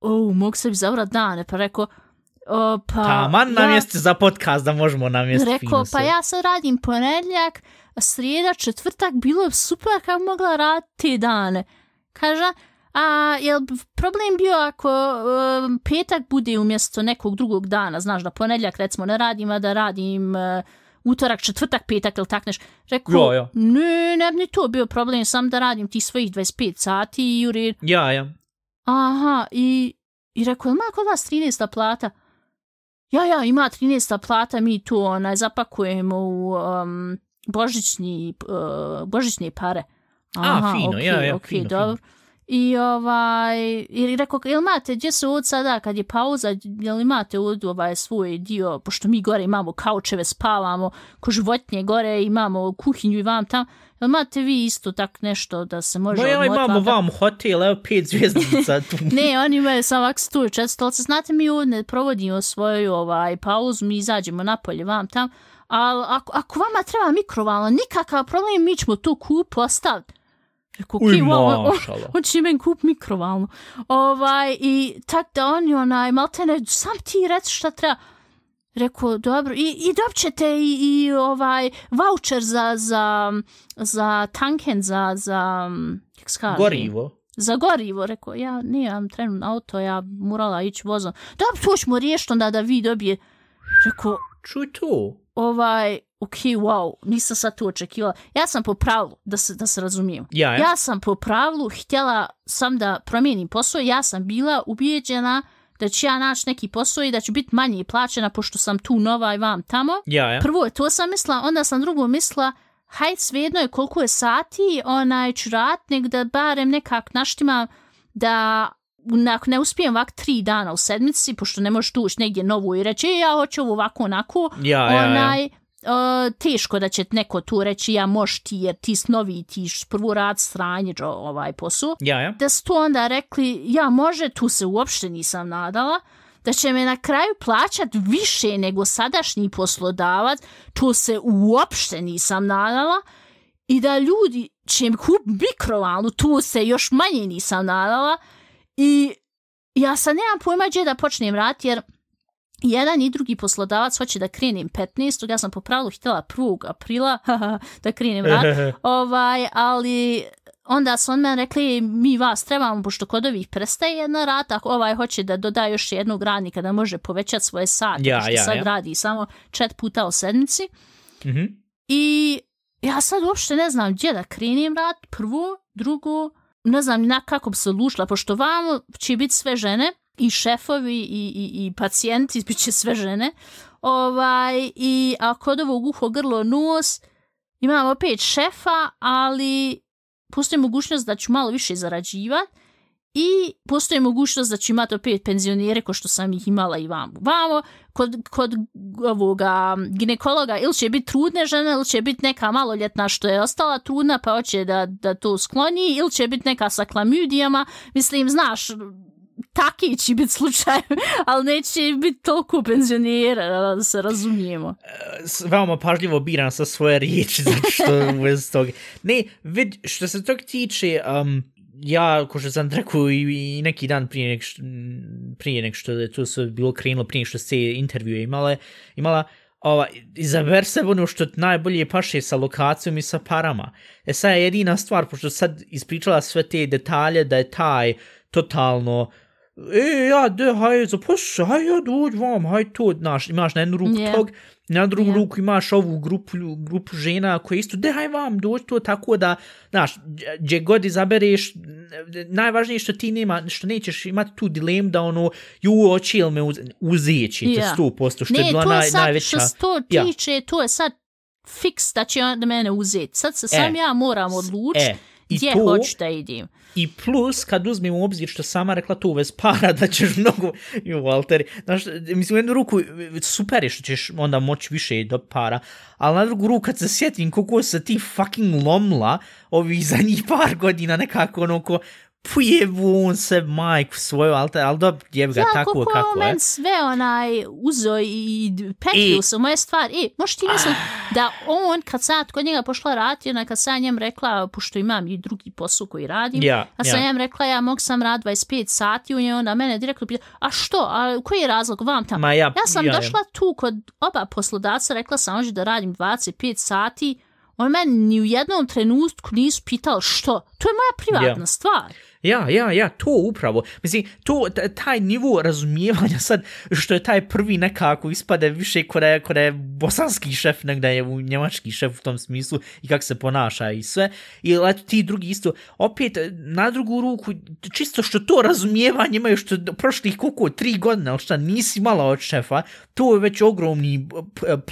O, mogu se bi zavrat dane, pa rekao, O, pa, Taman ja, namjesti za podcast da možemo namjesti Rekao, pa ja sad radim ponedljak, srijeda, četvrtak, bilo je super kako mogla raditi dane. Kaže, a je problem bio ako um, petak bude umjesto nekog drugog dana, znaš da ponedljak recimo ne radim, a da radim uh, utorak, četvrtak, petak ili tak neš. Rekao, jo, jo. ne, ne bi to bio problem, sam da radim ti svojih 25 sati i u red. Ja, ja. Aha, i, i rekao, ima kod vas 13. plata? Ja, ja, ima 13. plata, mi tu onaj, zapakujemo u um, božićni, uh, božićne pare. Aha, A, fino, okay, ja, ja, okay, fino, dobro. fino. I ovaj, ili rekao, jel imate, gdje su od sada, kad je pauza, jel imate od ovaj svoj dio, pošto mi gore imamo kaučeve, spavamo, ko životnje gore, imamo kuhinju i vam tam, jel imate vi isto tak nešto da se može odmotati? No ja imamo vam hotel, evo pet zvijezdica tu. ne, oni imaju sam ovak stu četstolce, znate mi ovdje provodimo svoju ovaj, pauzu, mi izađemo napolje vam tam, ali ako, ako vama treba mikrovalna, nikakav problem, mi ćemo tu kup postaviti. Rekao, Uj, wow, on, mašala. on će men kup mikrovalnu. Ovaj, I tak da on je onaj, maltene, sam ti reci šta treba. Rekao, dobro, i, i dobćete i, i ovaj voucher za, za, za tanken, za, za kako se kaže? Gorivo. Za gorivo, rekao, ja nijem trenutno auto, ja morala ići vozom. Dobro, to ćemo riješiti onda da vi dobije. Rekao, Čuj tu. ovaj, ok, wow, nisam sad to očekivala. Ja sam po pravilu, da se, da se razumijem. Ja, ja. Ja sam po pravilu htjela sam da promijenim posao. Ja sam bila ubijeđena da ću ja naći neki posao i da ću biti manje plaćena pošto sam tu nova i vam tamo. Ja, ja. Prvo je to sam mislila, onda sam drugo mislila, hajde svejedno je koliko je sati, onaj ću nek da barem nekak naštima da ako ne uspijem ovak tri dana u sedmici, pošto ne možeš tu ući negdje novu i reći, e, ja hoću ovo ovako onako, Ja, ja, ja. Uh, teško da će neko tu reći ja moš ti jer ti snovi ti š prvo rad sranje ovaj posao. Ja, ja. Da su to onda rekli ja može, tu se uopšte nisam nadala, da će me na kraju plaćat više nego sadašnji poslodavac, tu se uopšte nisam nadala i da ljudi će mi kup mikrovalnu, tu se još manje nisam nadala i ja sad nemam pojma gdje da počnem raditi jer jedan i drugi poslodavac hoće da krenem 15. Ja sam po pravilu htjela 1. aprila da krenem rad. ovaj, ali onda su on meni rekli mi vas trebamo pošto kod ovih prestaje jedna rata, ovaj hoće da doda još jednog radnika da može povećati svoje sate, Ja, pošto ja, sad ja. radi samo čet puta u sedmici. Mhm. I ja sad uopšte ne znam gdje da krenem rad, prvo, drugo, ne znam na kako bi se lušla, pošto vamo će biti sve žene, i šefovi i, i, i pacijenti, bit će sve žene. Ovaj, I a kod ovog uho, grlo, nos, imamo opet šefa, ali postoji mogućnost da ću malo više zarađivati. i postoji mogućnost da ću imati opet penzionere ko što sam ih imala i vamo. Vamo, kod, kod ovoga ginekologa ili će biti trudne žene ili će biti neka maloljetna što je ostala trudna pa hoće da, da to skloni ili će biti neka sa klamidijama. Mislim, znaš, taki će biti slučaj, ali neće biti toliko penzionira, da se razumijemo. E, veoma pažljivo biram sa svoje riječi, zato znači što uz toga. Ne, vid, što se tog tiče, um, ja, ko što sam rekao i, i neki dan prije nek što, prije nek što je to sve bilo krenulo, prije što se intervjue imale, imala, ova, izaber se ono što najbolje paše sa lokacijom i sa parama. E sad je jedina stvar, pošto sad ispričala sve te detalje da je taj totalno, e, ja, de, haj, zaposle, haj, ja, dođ vam, haj, to, znaš, imaš na jednu ruku yeah. tog, na drugu yeah. ruku imaš ovu grupu, grupu žena koje isto, de, haj vam, dođ to, tako da, znaš, gdje god izabereš, najvažnije što ti nema, što nećeš imati tu dilem da ono, ju, oči ili me uz, uzeći, yeah. to 100%, što ne, je bila naj, najveća. Ne, to je sad, što to tiče, ja. to je sad fiks da će da mene uzeti. Sad se sam e, ja moram odlučiti. E, gdje to, hoću da idem. I plus, kad uzmem u obzir što sama rekla tu uvez para, da ćeš mnogo, ju, Walter, znaš, mislim, u jednu ruku super je što ćeš onda moći više do para, ali na drugu ruku kad se sjetim koliko se ti fucking lomla ovih zadnjih par godina nekako ono ko, pojebu on se majku svoju, ali, ali dobro, jeb ga ja, tako kako, kako je. sve onaj uzo i petlju su moje stvari. E, možeš ti misliti ah. da on, kad sad kod njega pošla rati, onaj kad sam njem rekla, pošto imam i drugi posao koji radim, ja, a sam ja. njem rekla, ja mogu sam rad 25 sati u njoj, onda mene direktno pita, a što, a koji je razlog vam tamo? Ma ja, ja sam ja, došla ja. tu kod oba poslodavca, rekla sam može da radim 25 sati, on meni ni u jednom trenutku nisu pitali što. To je moja privatna ja. stvar. Ja, ja, ja, to upravo. Mislim, to, taj nivo razumijevanja sad, što je taj prvi nekako ispade više kod je, kod je bosanski šef, negdje je u njemački šef u tom smislu i kako se ponaša i sve. I eto ti drugi isto, opet e, na drugu ruku, čisto što to razumijevanje imaju što prošlih koliko, tri godine, ali šta, nisi mala od šefa, to je već ogromni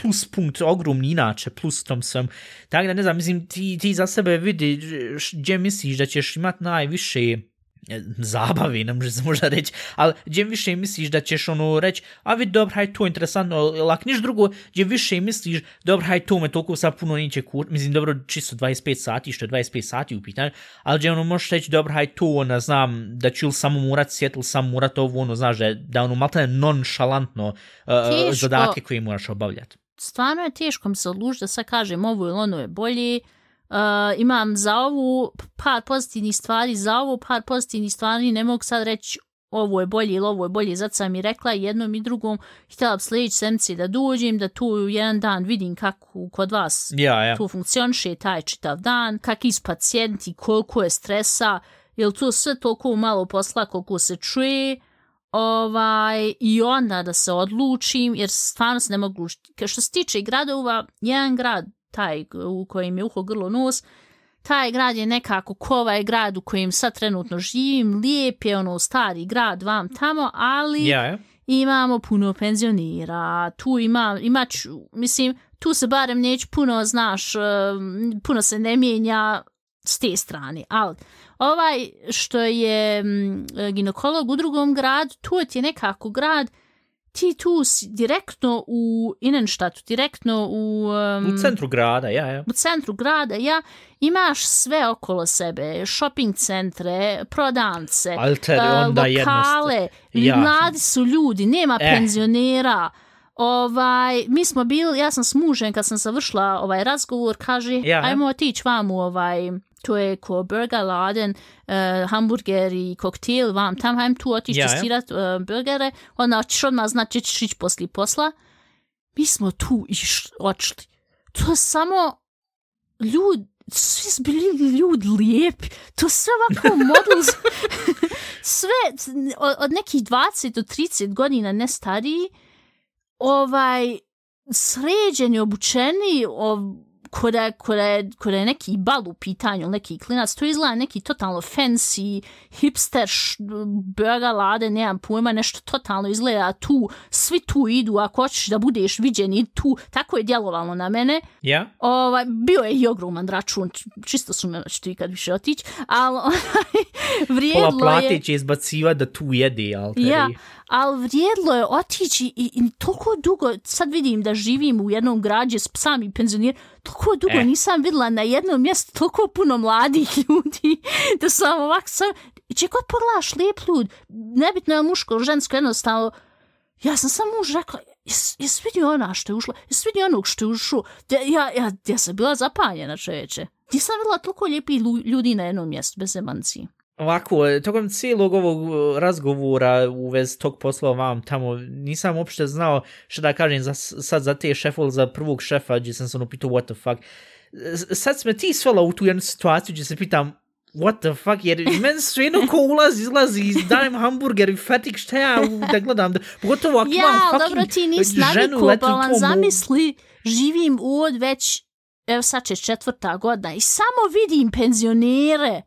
plus punkt, ogromni inače plus tom sam. Tako da ne znam, mislim, ti, ti za sebe vidi gdje misliš da ćeš imati najviše zabavi, ne može se možda reći, ali gdje više misliš da ćeš ono reći, a vidi, dobro, haj, to je interesantno, lak niš drugo, gdje više misliš, dobro, haj, to me toliko sad puno neće kur, mislim, dobro, čisto 25 sati, što je 25 sati u pitanju, ali gdje ono možeš reći, dobro, haj, to, ono, znam, da ću ili samo morat sjetl, samo morat ovo, ono, znaš, da, da ono, malo je nonšalantno uh, zadatke koje moraš obavljati. Stvarno je teško mi se odlužiti da sad kažem ovo ili ono je bolje, Uh, imam za ovu par pozitivnih stvari, za ovu par pozitivnih stvari ne mogu sad reći ovo je bolje ili ovo je bolje, zato sam mi rekla jednom i drugom, htjela bi sljedeći sedmici da dođem, da tu jedan dan vidim kako kod vas ja, ja. tu funkcioniše taj čitav dan, kakvi su pacijenti, koliko je stresa, je li to sve toliko malo posla koliko se čuje, ovaj, i onda da se odlučim, jer stvarno se ne mogu, što se tiče gradova, jedan grad taj u kojem je uho grlo nos, taj grad je nekako ko ovaj grad u kojem sad trenutno živim, lijep je ono stari grad vam tamo, ali yeah. imamo puno penzionira, tu ima, imać, mislim, tu se barem neće puno, znaš, puno se ne mijenja s te strane, ali ovaj što je ginekolog u drugom gradu, tu je nekako grad ti tu si direktno u Innenstadtu, direktno u... Um, u centru grada, ja, ja. U centru grada, ja. Imaš sve okolo sebe, shopping centre, prodance, Alter, uh, lokale, ja. mladi su ljudi, nema eh. penzionera. Ovaj, mi smo bili, ja sam s mužem kad sam završila ovaj razgovor, kaže, ja, ajmo otići vam u ovaj, to je ko burger laden, uh, hamburger i koktel, vam tam hajem tu otići ja, testirat uh, burgere, onda ćeš odmah znači ćeš ići posli posla. Mi smo tu išli, očli. To je samo ljud, svi su bili ljudi lijepi. To sve ovako model, sve od, od nekih 20 do 30 godina ne stariji, ovaj, sređeni, obučeni, ov, Koda je, koda, je, neki bal u pitanju, neki klinac, to izgleda neki totalno fancy, hipster, bega lade, nemam pojma, nešto totalno izgleda tu, svi tu idu, ako hoćeš da budeš viđen i tu, tako je djelovalo na mene. Ja? Ovaj, bio je i ogroman račun, čisto su me, ću ti kad više otići, ali vrijedlo je... Pola platić je izbaciva da tu jede, ali Ja, ali vrijedlo je otići i, i toliko dugo, sad vidim da živim u jednom građe s psami i penzionir, toliko dugo eh. nisam videla na jednom mjestu toliko puno mladih ljudi, da sam ovako sam, i če god pogledaš lijep ljud, nebitno je muško žensko, jednostavno, ja sam sam muž rekla, jes, jes vidio ona što je ušla, jes vidio onog što je ušao, ja, ja, ja, ja sam bila zapanjena čoveče. Nisam videla toliko lijepih ljudi na jednom mjestu, bez emancije. Ovako, tokom cijelog ovog uh, razgovora u vez tog posla vam tamo, nisam uopšte znao što da kažem za, sad za te šefol, za prvog šefa, gdje sam se ono pitao what the fuck. Sad sme ti svela u tu jednu situaciju gdje se pitam what the fuck, jer men su jedno ko ulazi, izlazi, dajem hamburger i fatik, šta ja da gledam, da, pogotovo ako ja, imam fucking dobro, ti nis ženu letnu Zamisli, živim od već, evo sad će četvrta godina i samo vidim penzionere,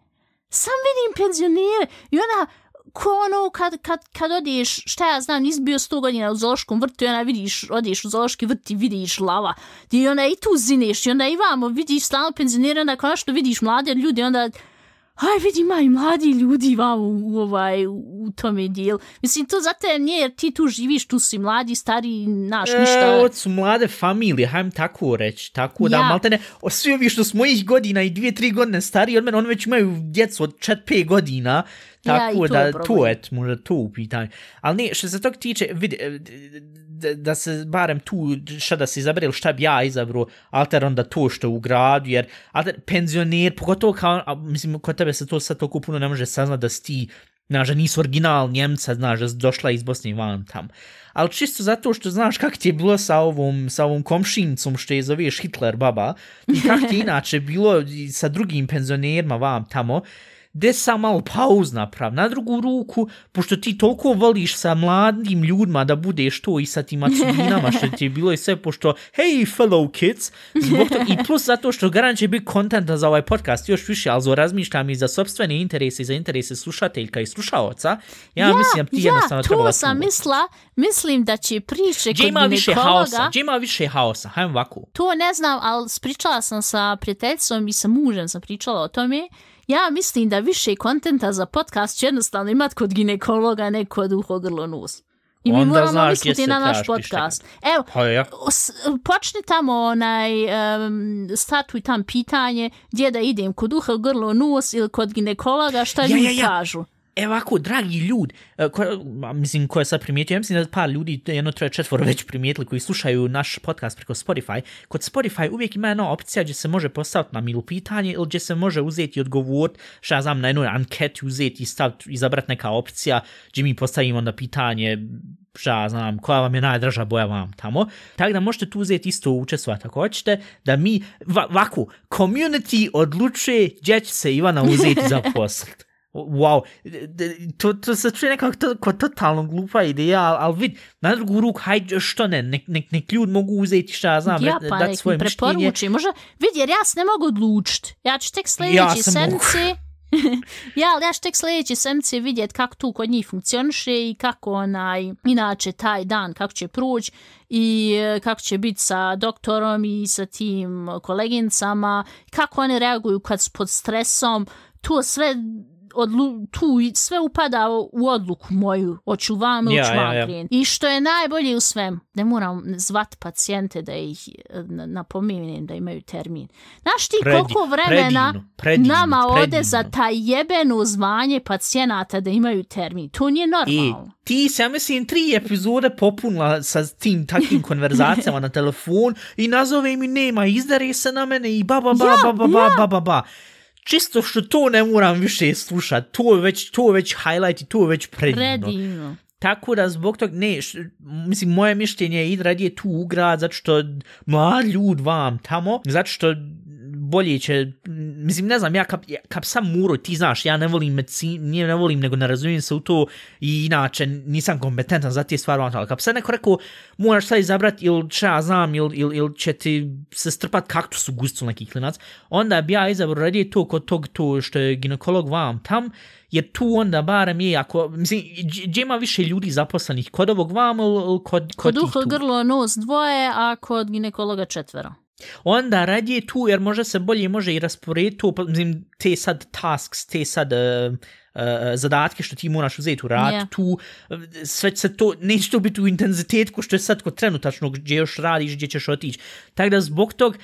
sam vidim penzionere i ona ko ono kad, kad, kad odeš, šta ja znam, nisi bio sto godina u zološkom vrtu i ona vidiš, odeš u zološki vrt i vidiš lava. I ona i tu zineš i onda i vamo vidiš stalno penzionere, onda konačno vidiš mlade ljudi, onda aj vidi ima i mladi ljudi vam u, u, ovaj, u, tome dijelu. Mislim, to za te nije, jer ti tu živiš, tu si mladi, stari, naš, e, ništa. Ovo su mlade familije, hajdem tako reći, tako ja. da, malte ne, svi ovi što s mojih godina i dvije, tri godine stari od mene, oni već imaju djecu od čet, pet godina, tako ja, da, je to je, možda to u pitanju. Ali ne, što se tog tiče, vidi, da, da se barem tu šta da se izabrali šta bi ja izabro alter onda to što u gradu jer alter penzioner pogotovo kao a, mislim kod tebe se to sad toliko puno ne može saznat da si ti znaš da nisu original Njemca znaš da si došla iz Bosne i van tam. Ali čisto zato što znaš kak ti je bilo sa ovom, sa ovom komšincom što je zoveš Hitler baba i kak ti inače bilo sa drugim penzionerima vam tamo gde sam malo pauz naprav na drugu ruku, pošto ti toliko voliš sa mladim ljudima da budeš to i sa tim acudinama što ti je bilo i sve, pošto hey fellow kids, zbog to, i plus zato što garan će biti kontenta za ovaj podcast još više, ali zo razmišljam i za sobstvene interese i za interese slušateljka i slušaoca, ja, ja mislim ti ja, jednostavno trebala Ja, to sam misla, mislim da će priče kod ima više haosa, gdje ima više haosa, hajdem ovako. To ne znam, ali spričala sam sa prijateljstvom i sa mužem sam pričala o tome, ja mislim da više kontenta za podcast će jednostavno imat kod ginekologa, ne kod uho grlo nos. I mi Onda moramo misliti na naš podcast. Evo, pa ja. počni tamo onaj, um, statuj tam pitanje gdje da idem, kod uha grlo nos ili kod ginekologa, šta ja, ljudi ja, ja. kažu. Evo ako, dragi ljud, e, ko, mislim, ko je sad primijetio, ja mislim da par ljudi, jedno, troje, četvoro već primijetili koji slušaju naš podcast preko Spotify. Kod Spotify uvijek ima jedna opcija gdje se može postaviti na milu pitanje ili gdje se može uzeti odgovor, što ja znam, na jednu anketu uzeti i staviti, izabrati neka opcija gdje mi postavimo onda pitanje, što ja znam, koja vam je najdraža boja vam tamo. Tako da možete tu uzeti isto učestvovati ako hoćete, da mi, ovako, community odlučuje gdje će se Ivana uzeti za poslet. Wow, to, to se čuje nekako to, kao totalno glupa ideja, ali al vid, na drugu ruku, hajde, što ne, nek, nek, nek ljud mogu uzeti šta ja znam, ja, pa, dati svoje mišljenje. Možda, vid, jer ja se ne mogu odlučiti. Ja ću tek sljedeći ja sedmice, ja, ali ja ću tek sljedeći sedmice vidjeti kako tu kod njih funkcioniše i kako onaj, inače taj dan, kako će proći i e, kako će biti sa doktorom i sa tim kolegincama, kako oni reaguju kad su pod stresom, to sve odlu, tu sve upada u odluku moju, hoću vam ili ja, ja, ja. I što je najbolje u svem, ne moram zvat pacijente da ih napomenem da imaju termin. Znaš ti Predi, koliko vremena predivno, predivno, nama predivno. ode za taj jebeno zvanje pacijenata da imaju termin? To nije normalno. I ti se, ja mislim, tri epizode popunila sa tim takvim konverzacijama na telefon i nazove mi nema, izdare se na mene i ba ba ba ja, ba ba ba ja. ba ba ba čisto što to ne moram više slušati, to je već, to je već highlight i to je već predivno. Predivno. Tako da zbog tog, ne, š, mislim, moje mišljenje je i radije tu u grad, zato što mlad ljud vam tamo, zato što bolje će, mislim, ne znam, ja kap, kap sam muro, ti znaš, ja ne volim medicin, nije ne volim, nego ne razumijem se u to i inače nisam kompetentan za te stvari, ali kap sad neko rekao, moraš sad izabrati ili će ja znam, ili, ili, ili će ti se strpat kaktus u gustu neki klinac, onda bi ja izabrao radije to kod tog to što je ginekolog vam tam, jer tu onda barem je, ako, mislim, gdje ima više ljudi zaposlenih, kod ovog vam ili kod, kod, kod uho, grlo, nos dvoje, a kod ginekologa četvero. Onda radije tu, jer može se bolje može i rasporediti tu, pa, mislim, te sad tasks, te sad uh, uh, zadatke što ti moraš uzeti u rad, yeah. tu sve se to, neće to biti u intenzitetku što je sad kod trenutačno gdje još radiš, gdje ćeš otići. Tako da zbog tog,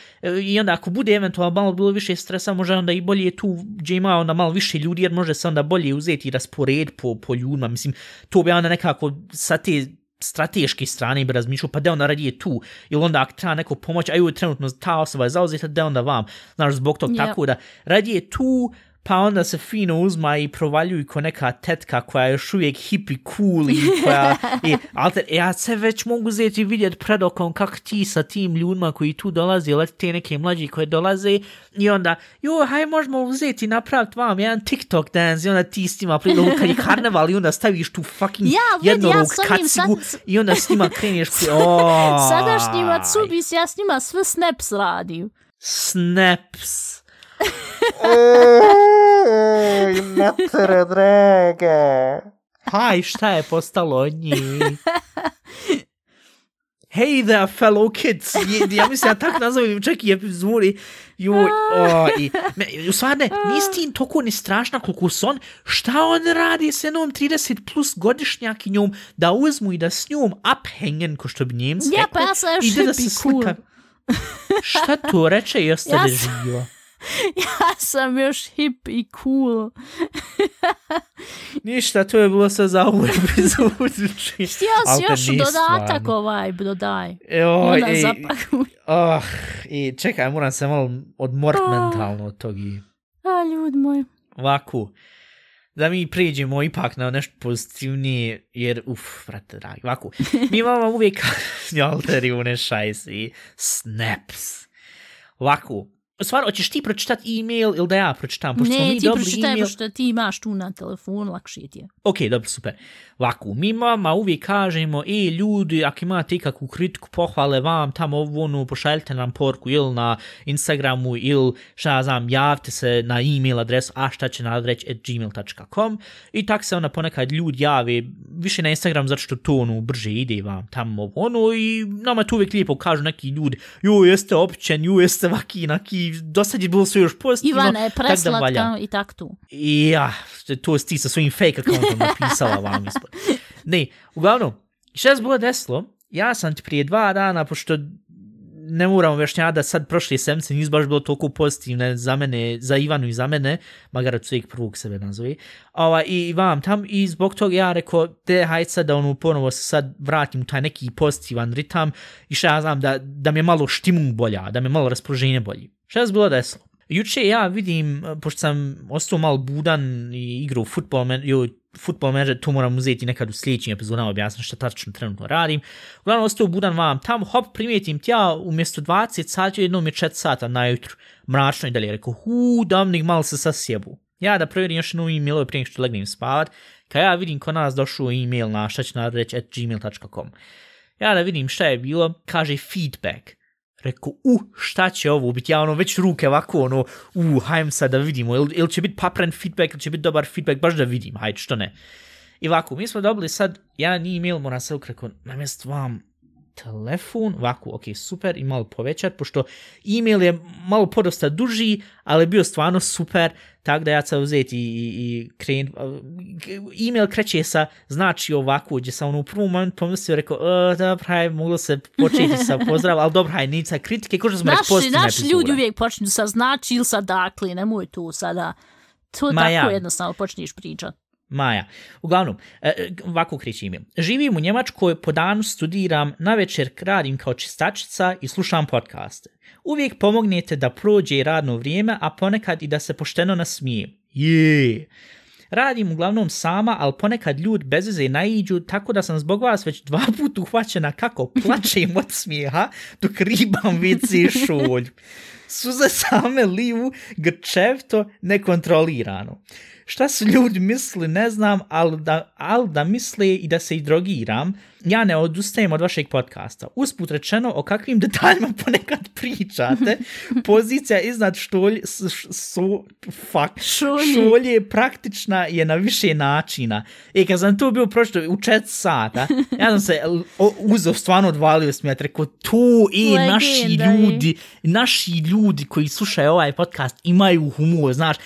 i onda ako bude eventualno malo bilo više stresa, može onda i bolje tu gdje ima onda malo više ljudi, jer može se onda bolje uzeti i raspored po, po ljudima. Mislim, to bi onda nekako sa te strateške strane bi razmišljao, pa da onda radi tu, ili onda ako treba neko pomoć, a ju trenutno ta osoba je zauzeta, da onda vam, znaš, zbog tog, yep. tako da radi je tu, pa onda se fino uzma i provaljuju ko neka tetka koja je još uvijek hip i cool i koja je, alter, ja se već mogu zeti vidjet pred okom kak ti sa tim ljudima koji tu dolaze, ili te neke mlađi koje dolaze i onda, jo, haj možemo uzeti napraviti vam jedan TikTok dance i onda ti s njima pridu kad je karneval i onda staviš tu fucking ja, jednorog ja kacigu sad... i onda s njima kreneš pri... Oh, Sadašnji Matsubis, ja s njima sve snaps radim. Snaps. Ej, matere drage. Haj, šta je postalo od njih? Hey there, fellow kids. Ja mislim, ja tak nazovem čak i epizodi. Joj, o, i, me, u stvarne, nisi ti toliko ni strašna koliko son, šta on radi s jednom 30 plus godišnjakinjom da uzmu i da s njom uphengen, ko što bi njemci Ja, pa ja sam još cool. Šta to reče i ostane ja živo? ja sam još hip i cool. Ništa, to je bilo sve za ovu epizodu. Htio si još dodatak stvarno. ovaj, dodaj. Evo, Onda i, oh, i čekaj, moram se malo odmorit oh. mentalno od tog. I... A, ljud moj. Ovako, da mi priđemo ipak na nešto pozitivnije, jer, uf, vrate, dragi, ovako, mi imamo uvijek alteri une šajsi, snaps. Ovako, Stvar, hoćeš ti pročitati e-mail ili da ja pročitam? Pošto ne, ti pročitaj, email... pošto ti imaš tu na telefonu, lakše ti je. Ok, dobro, super. Ovako, mi mama uvijek kažemo, e, ljudi, ako imate ikakvu kritiku, pohvale vam, tamo ono, pošaljite nam porku ili na Instagramu ili, šta ja znam, javite se na e-mail adresu a at gmail.com i tak se ona ponekad ljudi jave, više na Instagram, zato što to ono, brže ide vam tamo ono i nama tu uvijek lijepo kažu neki ljudi, jo, jeste općen, jo, jeste vaki, do sad je bilo sve još pozitivno. Ivana je preslatka i tak tu. I ja, to si ti sa svojim fake accountom napisala vam ispod. Ne, uglavnom, šta se bilo desilo? Ja sam ti prije dva dana, pošto ne moram objašnjati da sad prošle semce nisu baš bilo toliko pozitivne za mene, za Ivanu i za mene, magara ću uvijek prvog sebe nazove, Ova, i, i vam tam, i zbog toga ja rekao, te hajde sad da ono ponovo se sad vratim u taj neki pozitivan ritam i šta ja znam da, da mi je malo štimu bolja, da mi je malo raspoloženje bolji. Šta se bilo desilo? Juče ja vidim, eh, pošto sam ostao malo budan i igrao u futbol, jo, futbol manager, to moram uzeti nekad u sljedećim epizodama objasnim šta tačno trenutno radim. Uglavnom, ostao budan vam tamo, hop, primijetim tja, umjesto 20 sati, jednom je 4 sata na jutru, mračno i dalje. Rekao, hu, damnik, malo se sasjebu. Ja da provjerim još jednu e-mail prije što legnem spavat, kad ja vidim ko nas došao e-mail na šta će nadreći at gmail.com. Ja da vidim šta je bilo, kaže feedback. Rekao, uh, šta će ovo biti? Ja ono, već ruke ovako, ono, uh, hajdem sad da vidimo, ili, il će biti papren feedback, ili će biti dobar feedback, baš da vidim, hajde, što ne. I ovako, mi smo dobili sad, ja ni email, moram se ukrekao, namjest vam telefon, ovako, ok, super, i malo povećat, pošto email je malo podosta duži, ali bio stvarno super, tako da ja ću uzeti i, i kren, email kreće sa znači ovako, gdje sam ono u prvom momentu pomislio, rekao, uh, dobro, haj, moglo se početi sa pozdrav, ali dobro, haj, nica kritike, ko što smo rekli pozitivna epizoda. Naši ljudi uvijek počinju sa znači ili sa dakle, nemoj tu sada, to Ma tako ja. jednostavno počneš pričati. Maja. Uglavnom, e, ovako kreće ime. Živim u Njemačkoj, po danu studiram, na večer radim kao čistačica i slušam podcaste. Uvijek pomognete da prođe radno vrijeme, a ponekad i da se pošteno nasmijem. Jeee! Radim uglavnom sama, ali ponekad ljud bez veze naiđu, tako da sam zbog vas već dva puta uhvaćena kako plačem od smijeha dok ribam WC šolj. Suze same liju grčevto nekontrolirano. Šta su ljudi mislili, ne znam, ali da, ali da misle i da se i drogiram, ja ne odustajem od vašeg podcasta. Usput rečeno, o kakvim detaljima ponekad pričate, pozicija iznad štolj, su, fuck, šolje. šolje praktična je na više načina. E, kad sam tu bio prošlo u čet sata, ja sam se uzeo, stvarno odvalio smijet, rekao, tu i e, naši ljudi, naši ljudi koji slušaju ovaj podcast imaju humor, znaš,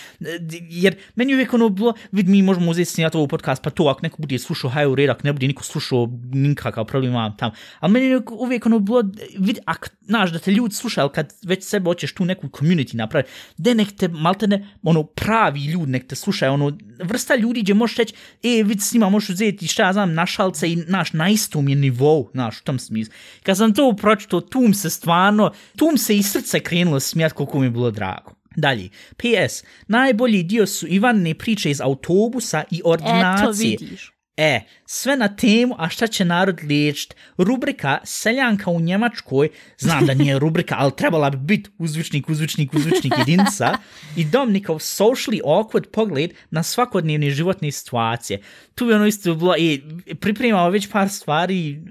jer meni uvijek ono bilo, vid, mi možemo uzeti snijati ovaj podcast, pa to ako neko bude slušao, haj u redak, ne bude niko slušao, nikakav problem imam tam. Ali meni je uvijek ono bilo, vid, ak, znaš, da te ljudi slušaju, ali kad već sebe hoćeš tu neku community napraviti, da nek te, malte ne, ono, pravi ljudi nek te slušaju, ono, vrsta ljudi gdje možeš reći, e, vid, s njima možeš uzeti, šta ja znam, našalce i, naš, na istom je nivou, znaš, u tom smislu. Kad sam to pročito, tu se stvarno, tu se i srce krenulo smijat koliko mi je bilo drago. Dalje, PS, najbolji dio su Ivanne priče iz autobusa i ordinacije. Eto vidiš. E, sve na temu, a šta će narod liječiti? Rubrika Seljanka u Njemačkoj, znam da nije rubrika, ali trebala bi biti uzvičnik, uzvičnik, uzvičnik jedinca, i Dominikov socially awkward pogled na svakodnevne životne situacije. Tu bi ono isto bilo, i pripremao već par stvari,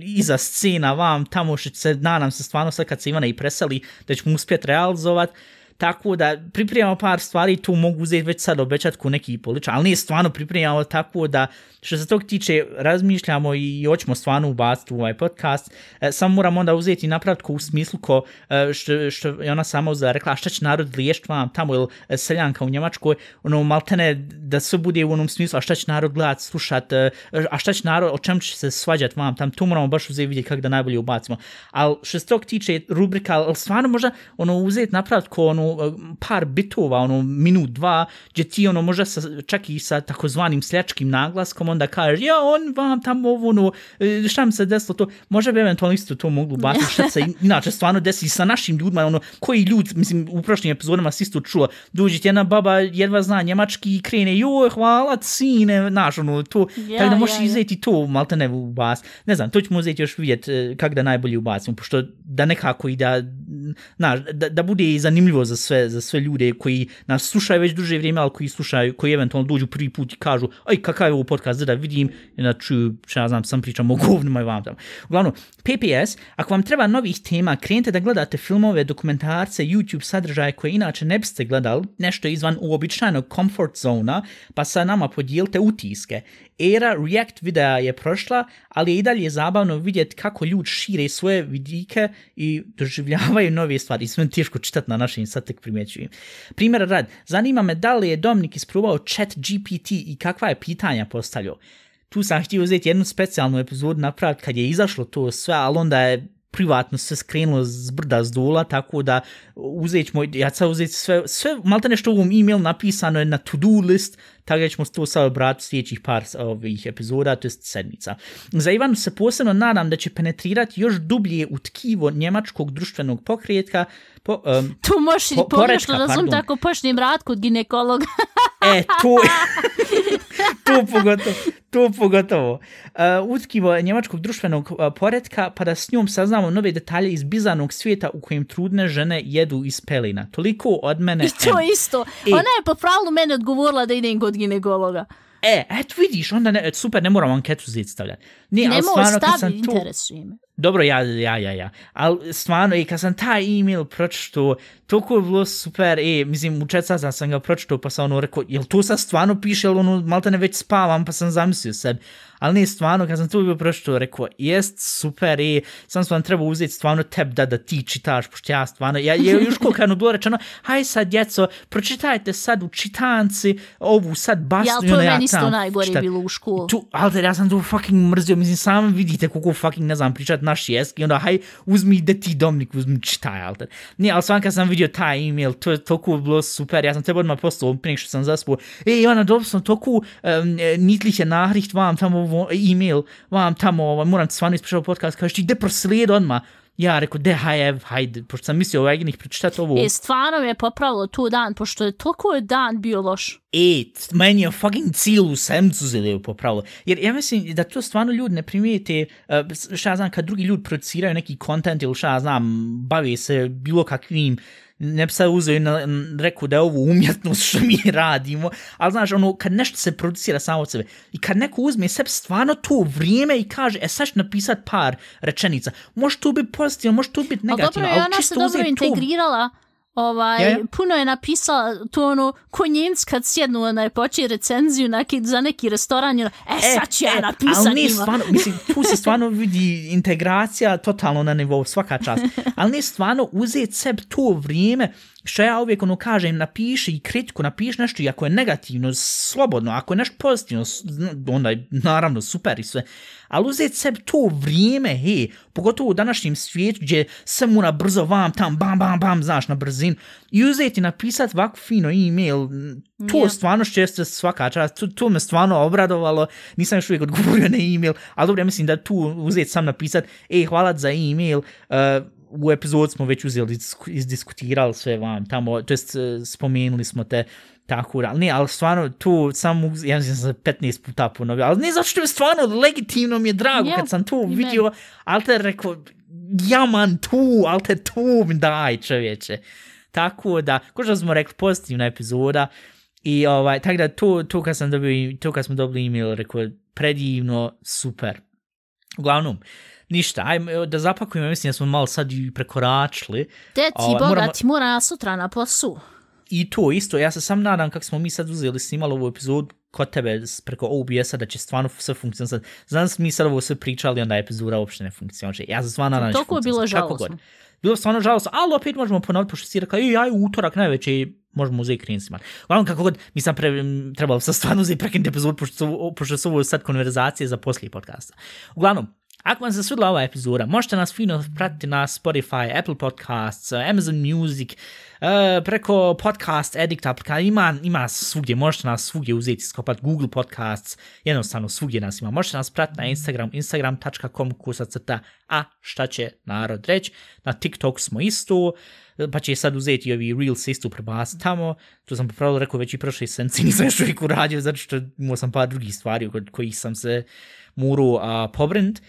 iza scena vam, tamo što se, nadam se stvarno sad kad se Ivana i preseli, da ćemo uspjeti realizovati, tako da pripremamo par stvari, tu mogu uzeti već sad obećat ko neki polič, ali nije stvarno pripremamo tako da što se tog tiče razmišljamo i hoćemo stvarno ubaciti u ovaj podcast, e, samo moramo onda uzeti i u smislu ko e, što, što je ona sama uzela rekla, šta će narod liješt vam tamo ili e, seljanka u Njemačkoj, ono maltene da sve bude u onom smislu, a šta će narod gledat, slušat, e, a šta će narod, o čem će se svađat vam tam, tu moramo baš uzeti vidjeti kako da najbolje ubacimo. Ali što se tog tiče rubrika, ali stvarno možda ono uzeti napraviti ko ono, ono par bitova, ono, minut, dva, gdje ti, ono, možda sa, čak i sa takozvanim sljačkim naglaskom, onda kaže, ja, on vam tamo, ovo, ono, e, šta mi se desilo to, možda bi eventualno isto to moglo bati, šta se inače stvarno desi sa našim ljudima, ono, koji ljud, mislim, u prošlim epizodama si isto čuo, dođe ti jedna baba, jedva zna njemački i krene, joj, hvala, sine, znaš, ono, to, ja, tako da možeš ja, izeti to, malte ne u bas, ne znam, to ćemo uzeti još vidjeti e, kako da najbolje ubacimo, pošto da nekako i da, znaš, da, da bude zanimljivo za za sve, za sve ljude koji nas slušaju već duže vrijeme, ali koji slušaju, koji eventualno dođu prvi put i kažu, aj, kakav je ovo podcast, da vidim, i da čuju, šta ja znam, sam pričam o govnima i vam tamo. Uglavnom, PPS, ako vam treba novih tema, krenite da gledate filmove, dokumentarce, YouTube sadržaje koje inače ne biste gledali, nešto izvan uobičajenog comfort zona, pa sa nama podijelite utiske era React videa je prošla, ali je i dalje zabavno vidjeti kako ljudi šire svoje vidike i doživljavaju nove stvari. Sve teško čitati na našim, sad tek primjećujem. Primjer rad, zanima me da li je Dominik isprobao chat GPT i kakva je pitanja postavljao. Tu sam htio uzeti jednu specijalnu epizodu napraviti kad je izašlo to sve, ali onda je privatno se skrenulo z brda z dola, tako da uzet moj, ja sad uzeti sve, sve malo nešto u ovom email napisano je na to-do list, tako da ćemo to sad obrati sljedećih par ovih epizoda, to je sedmica. Za Ivanu se posebno nadam da će penetrirati još dublje u tkivo njemačkog društvenog pokrijetka, po, um, tu možeš po, pogrešno razum tako počnem rad kod ginekologa. e, tu, tu pogotovo, tu pogotovo. Uh, utkivo njemačkog društvenog uh, poredka, pa da s njom saznamo nove detalje iz bizarnog svijeta u kojem trudne žene jedu iz pelina. Toliko od mene. I to em. isto. E, Ona je po pravilu mene odgovorila da idem kod ginekologa. E, eto vidiš, onda ne, super, ne moram anketu zid stavljati. Nije, ne moram staviti, interesuje me. Dobro, ja, ja, ja, ja. Ali stvarno, i kad sam taj e-mail pročito, toliko je bilo super, e, mislim, u čet sada sam ga pročito, pa sam ono rekao, jel to sad stvarno piše, jel ono, malo ne već spavam, pa sam zamislio sebi ali ne stvarno, kad sam tu bio prošlo, rekao, jest super, i sam sam treba uzeti stvarno teb da, da ti čitaš, pošto ja stvarno, ja, je još koliko je bilo rečeno, haj sad, djeco, pročitajte sad u čitanci ovu sad basnu. Ja, to je meni isto najgore bilo u školu. Tu, ali ja sam tu fucking mrzio, mislim, sam vidite koliko fucking, ne znam, pričat naš jezik, i onda, haj, uzmi ide ti domnik, uzmi čitaj, alter. Nije, ali sam kad sam vidio taj email, to je toliko bilo super, ja sam tebe odmah poslao, prije što sam zaspao, ej, Ivana, dobro sam toliko um, nitliche Nachricht vam tamo e-mail, vam tamo, ovaj, moram ti stvarno ispričati podcast, kažeš ti, gde proslijed odmah, ja rekao, de, hajde, hajde, pošto sam mislio ovaj njih pročitati ovo. E, stvarno je popravilo tu dan, pošto je toliko je dan bio loš. E, meni je fucking cijelu semcu zeleo popravilo. Jer ja mislim da to stvarno ljudi ne primijete, uh, šta ja znam, kad drugi ljudi produciraju neki kontent ili šta ja znam, bave se bilo kakvim ne bi sad uzeo i na, rekao da je ovo umjetnost što mi radimo, ali znaš, ono, kad nešto se producira samo od sebe i kad neko uzme sebe stvarno to vrijeme i kaže, e sad ću napisat par rečenica, može to biti pozitivno, može to biti negativno, ali, dobro, čisto ona se dobro integrirala, to... Ovaj, ja, ja. puno je napisala to ono, ko njimc kad sjednu onaj poči recenziju neki, za neki restoran, ono, e, e sad ću e, ja napisat ali stvarno, mislim, tu se stvarno vidi integracija totalno na nivou svaka čast, ali ne stvarno uzeti sebi to vrijeme, što ja uvijek ono kažem, napiši i kritiku, napiši nešto i ako je negativno, slobodno, ako je nešto pozitivno, onda je naravno super i sve, ali uzeti sebi to vrijeme, hej, pogotovo u današnjem svijetu gdje se mora brzo vam tam, bam, bam, bam, znaš, na brzin, i uzeti napisati ovako fino e-mail, to yeah. stvarno što jeste svaka čast, to, to me stvarno obradovalo, nisam još uvijek odgovorio na e-mail, ali dobro, ja mislim da tu uzeti sam napisati, ej, hvala za e-mail, uh, u epizod smo već uzeli, izdiskutirali sve vam tamo, to jest e, spomenuli smo te tako, ali ne, ali stvarno tu sam, ja mislim sam 15 puta ponovio, ali ne zato što je stvarno legitimno mi je drago yeah, kad sam tu vidio, ali te rekao, ja man tu, ali te tu mi daj čovječe. Tako da, ko što smo rekli, pozitivna epizoda, i ovaj, tako da tu, tu kad sam dobio, tu kad smo dobili email, rekao, predivno, super. Uglavnom, ništa, ajmo da zapakujemo, mislim da smo malo sad i prekoračili. Deci, ovaj, boga, moramo... ti mora sutra na posu. I to isto, ja se sam nadam kako smo mi sad uzeli snimali ovu epizodu kod tebe preko OBS-a da će stvarno sve funkcionati. Znam mi sad ovo sve pričali, onda epizoda uopšte ne funkcionuje. Ja se stvarno nadam da će funkcionati. bilo žalostno. Bilo stvarno žalost, ali opet možemo ponoviti, pošto si rekao, ej, aj, utorak najveći možemo uzeti krincima. Uglavnom, kako god, mi sam pre, trebalo sam stvarno uzeti prekinuti epizod, pošto su, pošto su ovo sad konverzacije za poslije podcasta. Uglavnom, Ako vam se svidla ova epizoda, možete nas fino pratiti na Spotify, Apple Podcasts, Amazon Music, e, preko Podcast Addict aplikacija, ima, ima svugdje, možete nas svugdje uzeti, skopat Google Podcasts, jednostavno svugdje nas ima. Možete nas pratiti na Instagram, instagram.com kusacrta, a šta će narod reći. Na TikTok smo isto, e, pa će sad uzeti ovi Reels isto prebaciti tamo. To sam popravilo rekao već i prošle senci, nisam još uvijek uradio, zato što imao sam par drugih stvari kod kojih sam se muru a, pobrint.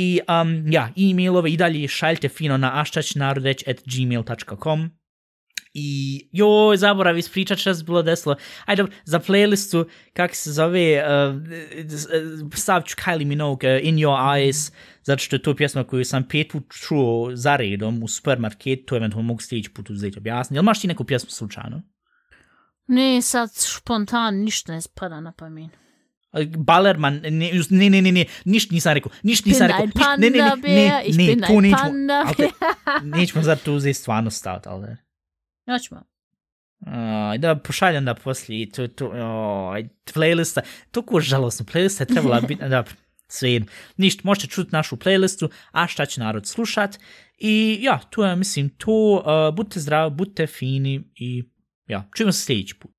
I um, ja, e-mailove i dalje šaljte fino na aštačnarodeć at gmail.com I joj, zaborav ispričat što se bilo desilo. Ajde, za playlistu, kak se zove, uh, stavit ću Kylie Minogue, uh, In Your Eyes, zato što je to pjesma koju sam pet put čuo za redom u supermarketu, eventualno mogu sljedeći put uzeti objasniti. Jel imaš ti neku pjesmu slučajno? Ne, sad spontan ništa ne spada na pamet. Balerman, ne, ne, ne, ne, ne, ništa nisam rekao, ništa nisam rekao, ništa, ne, ne, ne, ne, ne, ne, to nećemo, ali nećemo za to uzeti stvarno staviti, ali... Nećemo. Uh, da pošaljem da poslije, to, to, oh, playlista, toliko žalostno, playlista je trebala biti, da, sve jedno. Ništa, možete čuti našu playlistu, a šta će narod slušat. I ja, to je, mislim, to, uh, budite zdravi, budite fini i ja, čujemo se sljedeći put.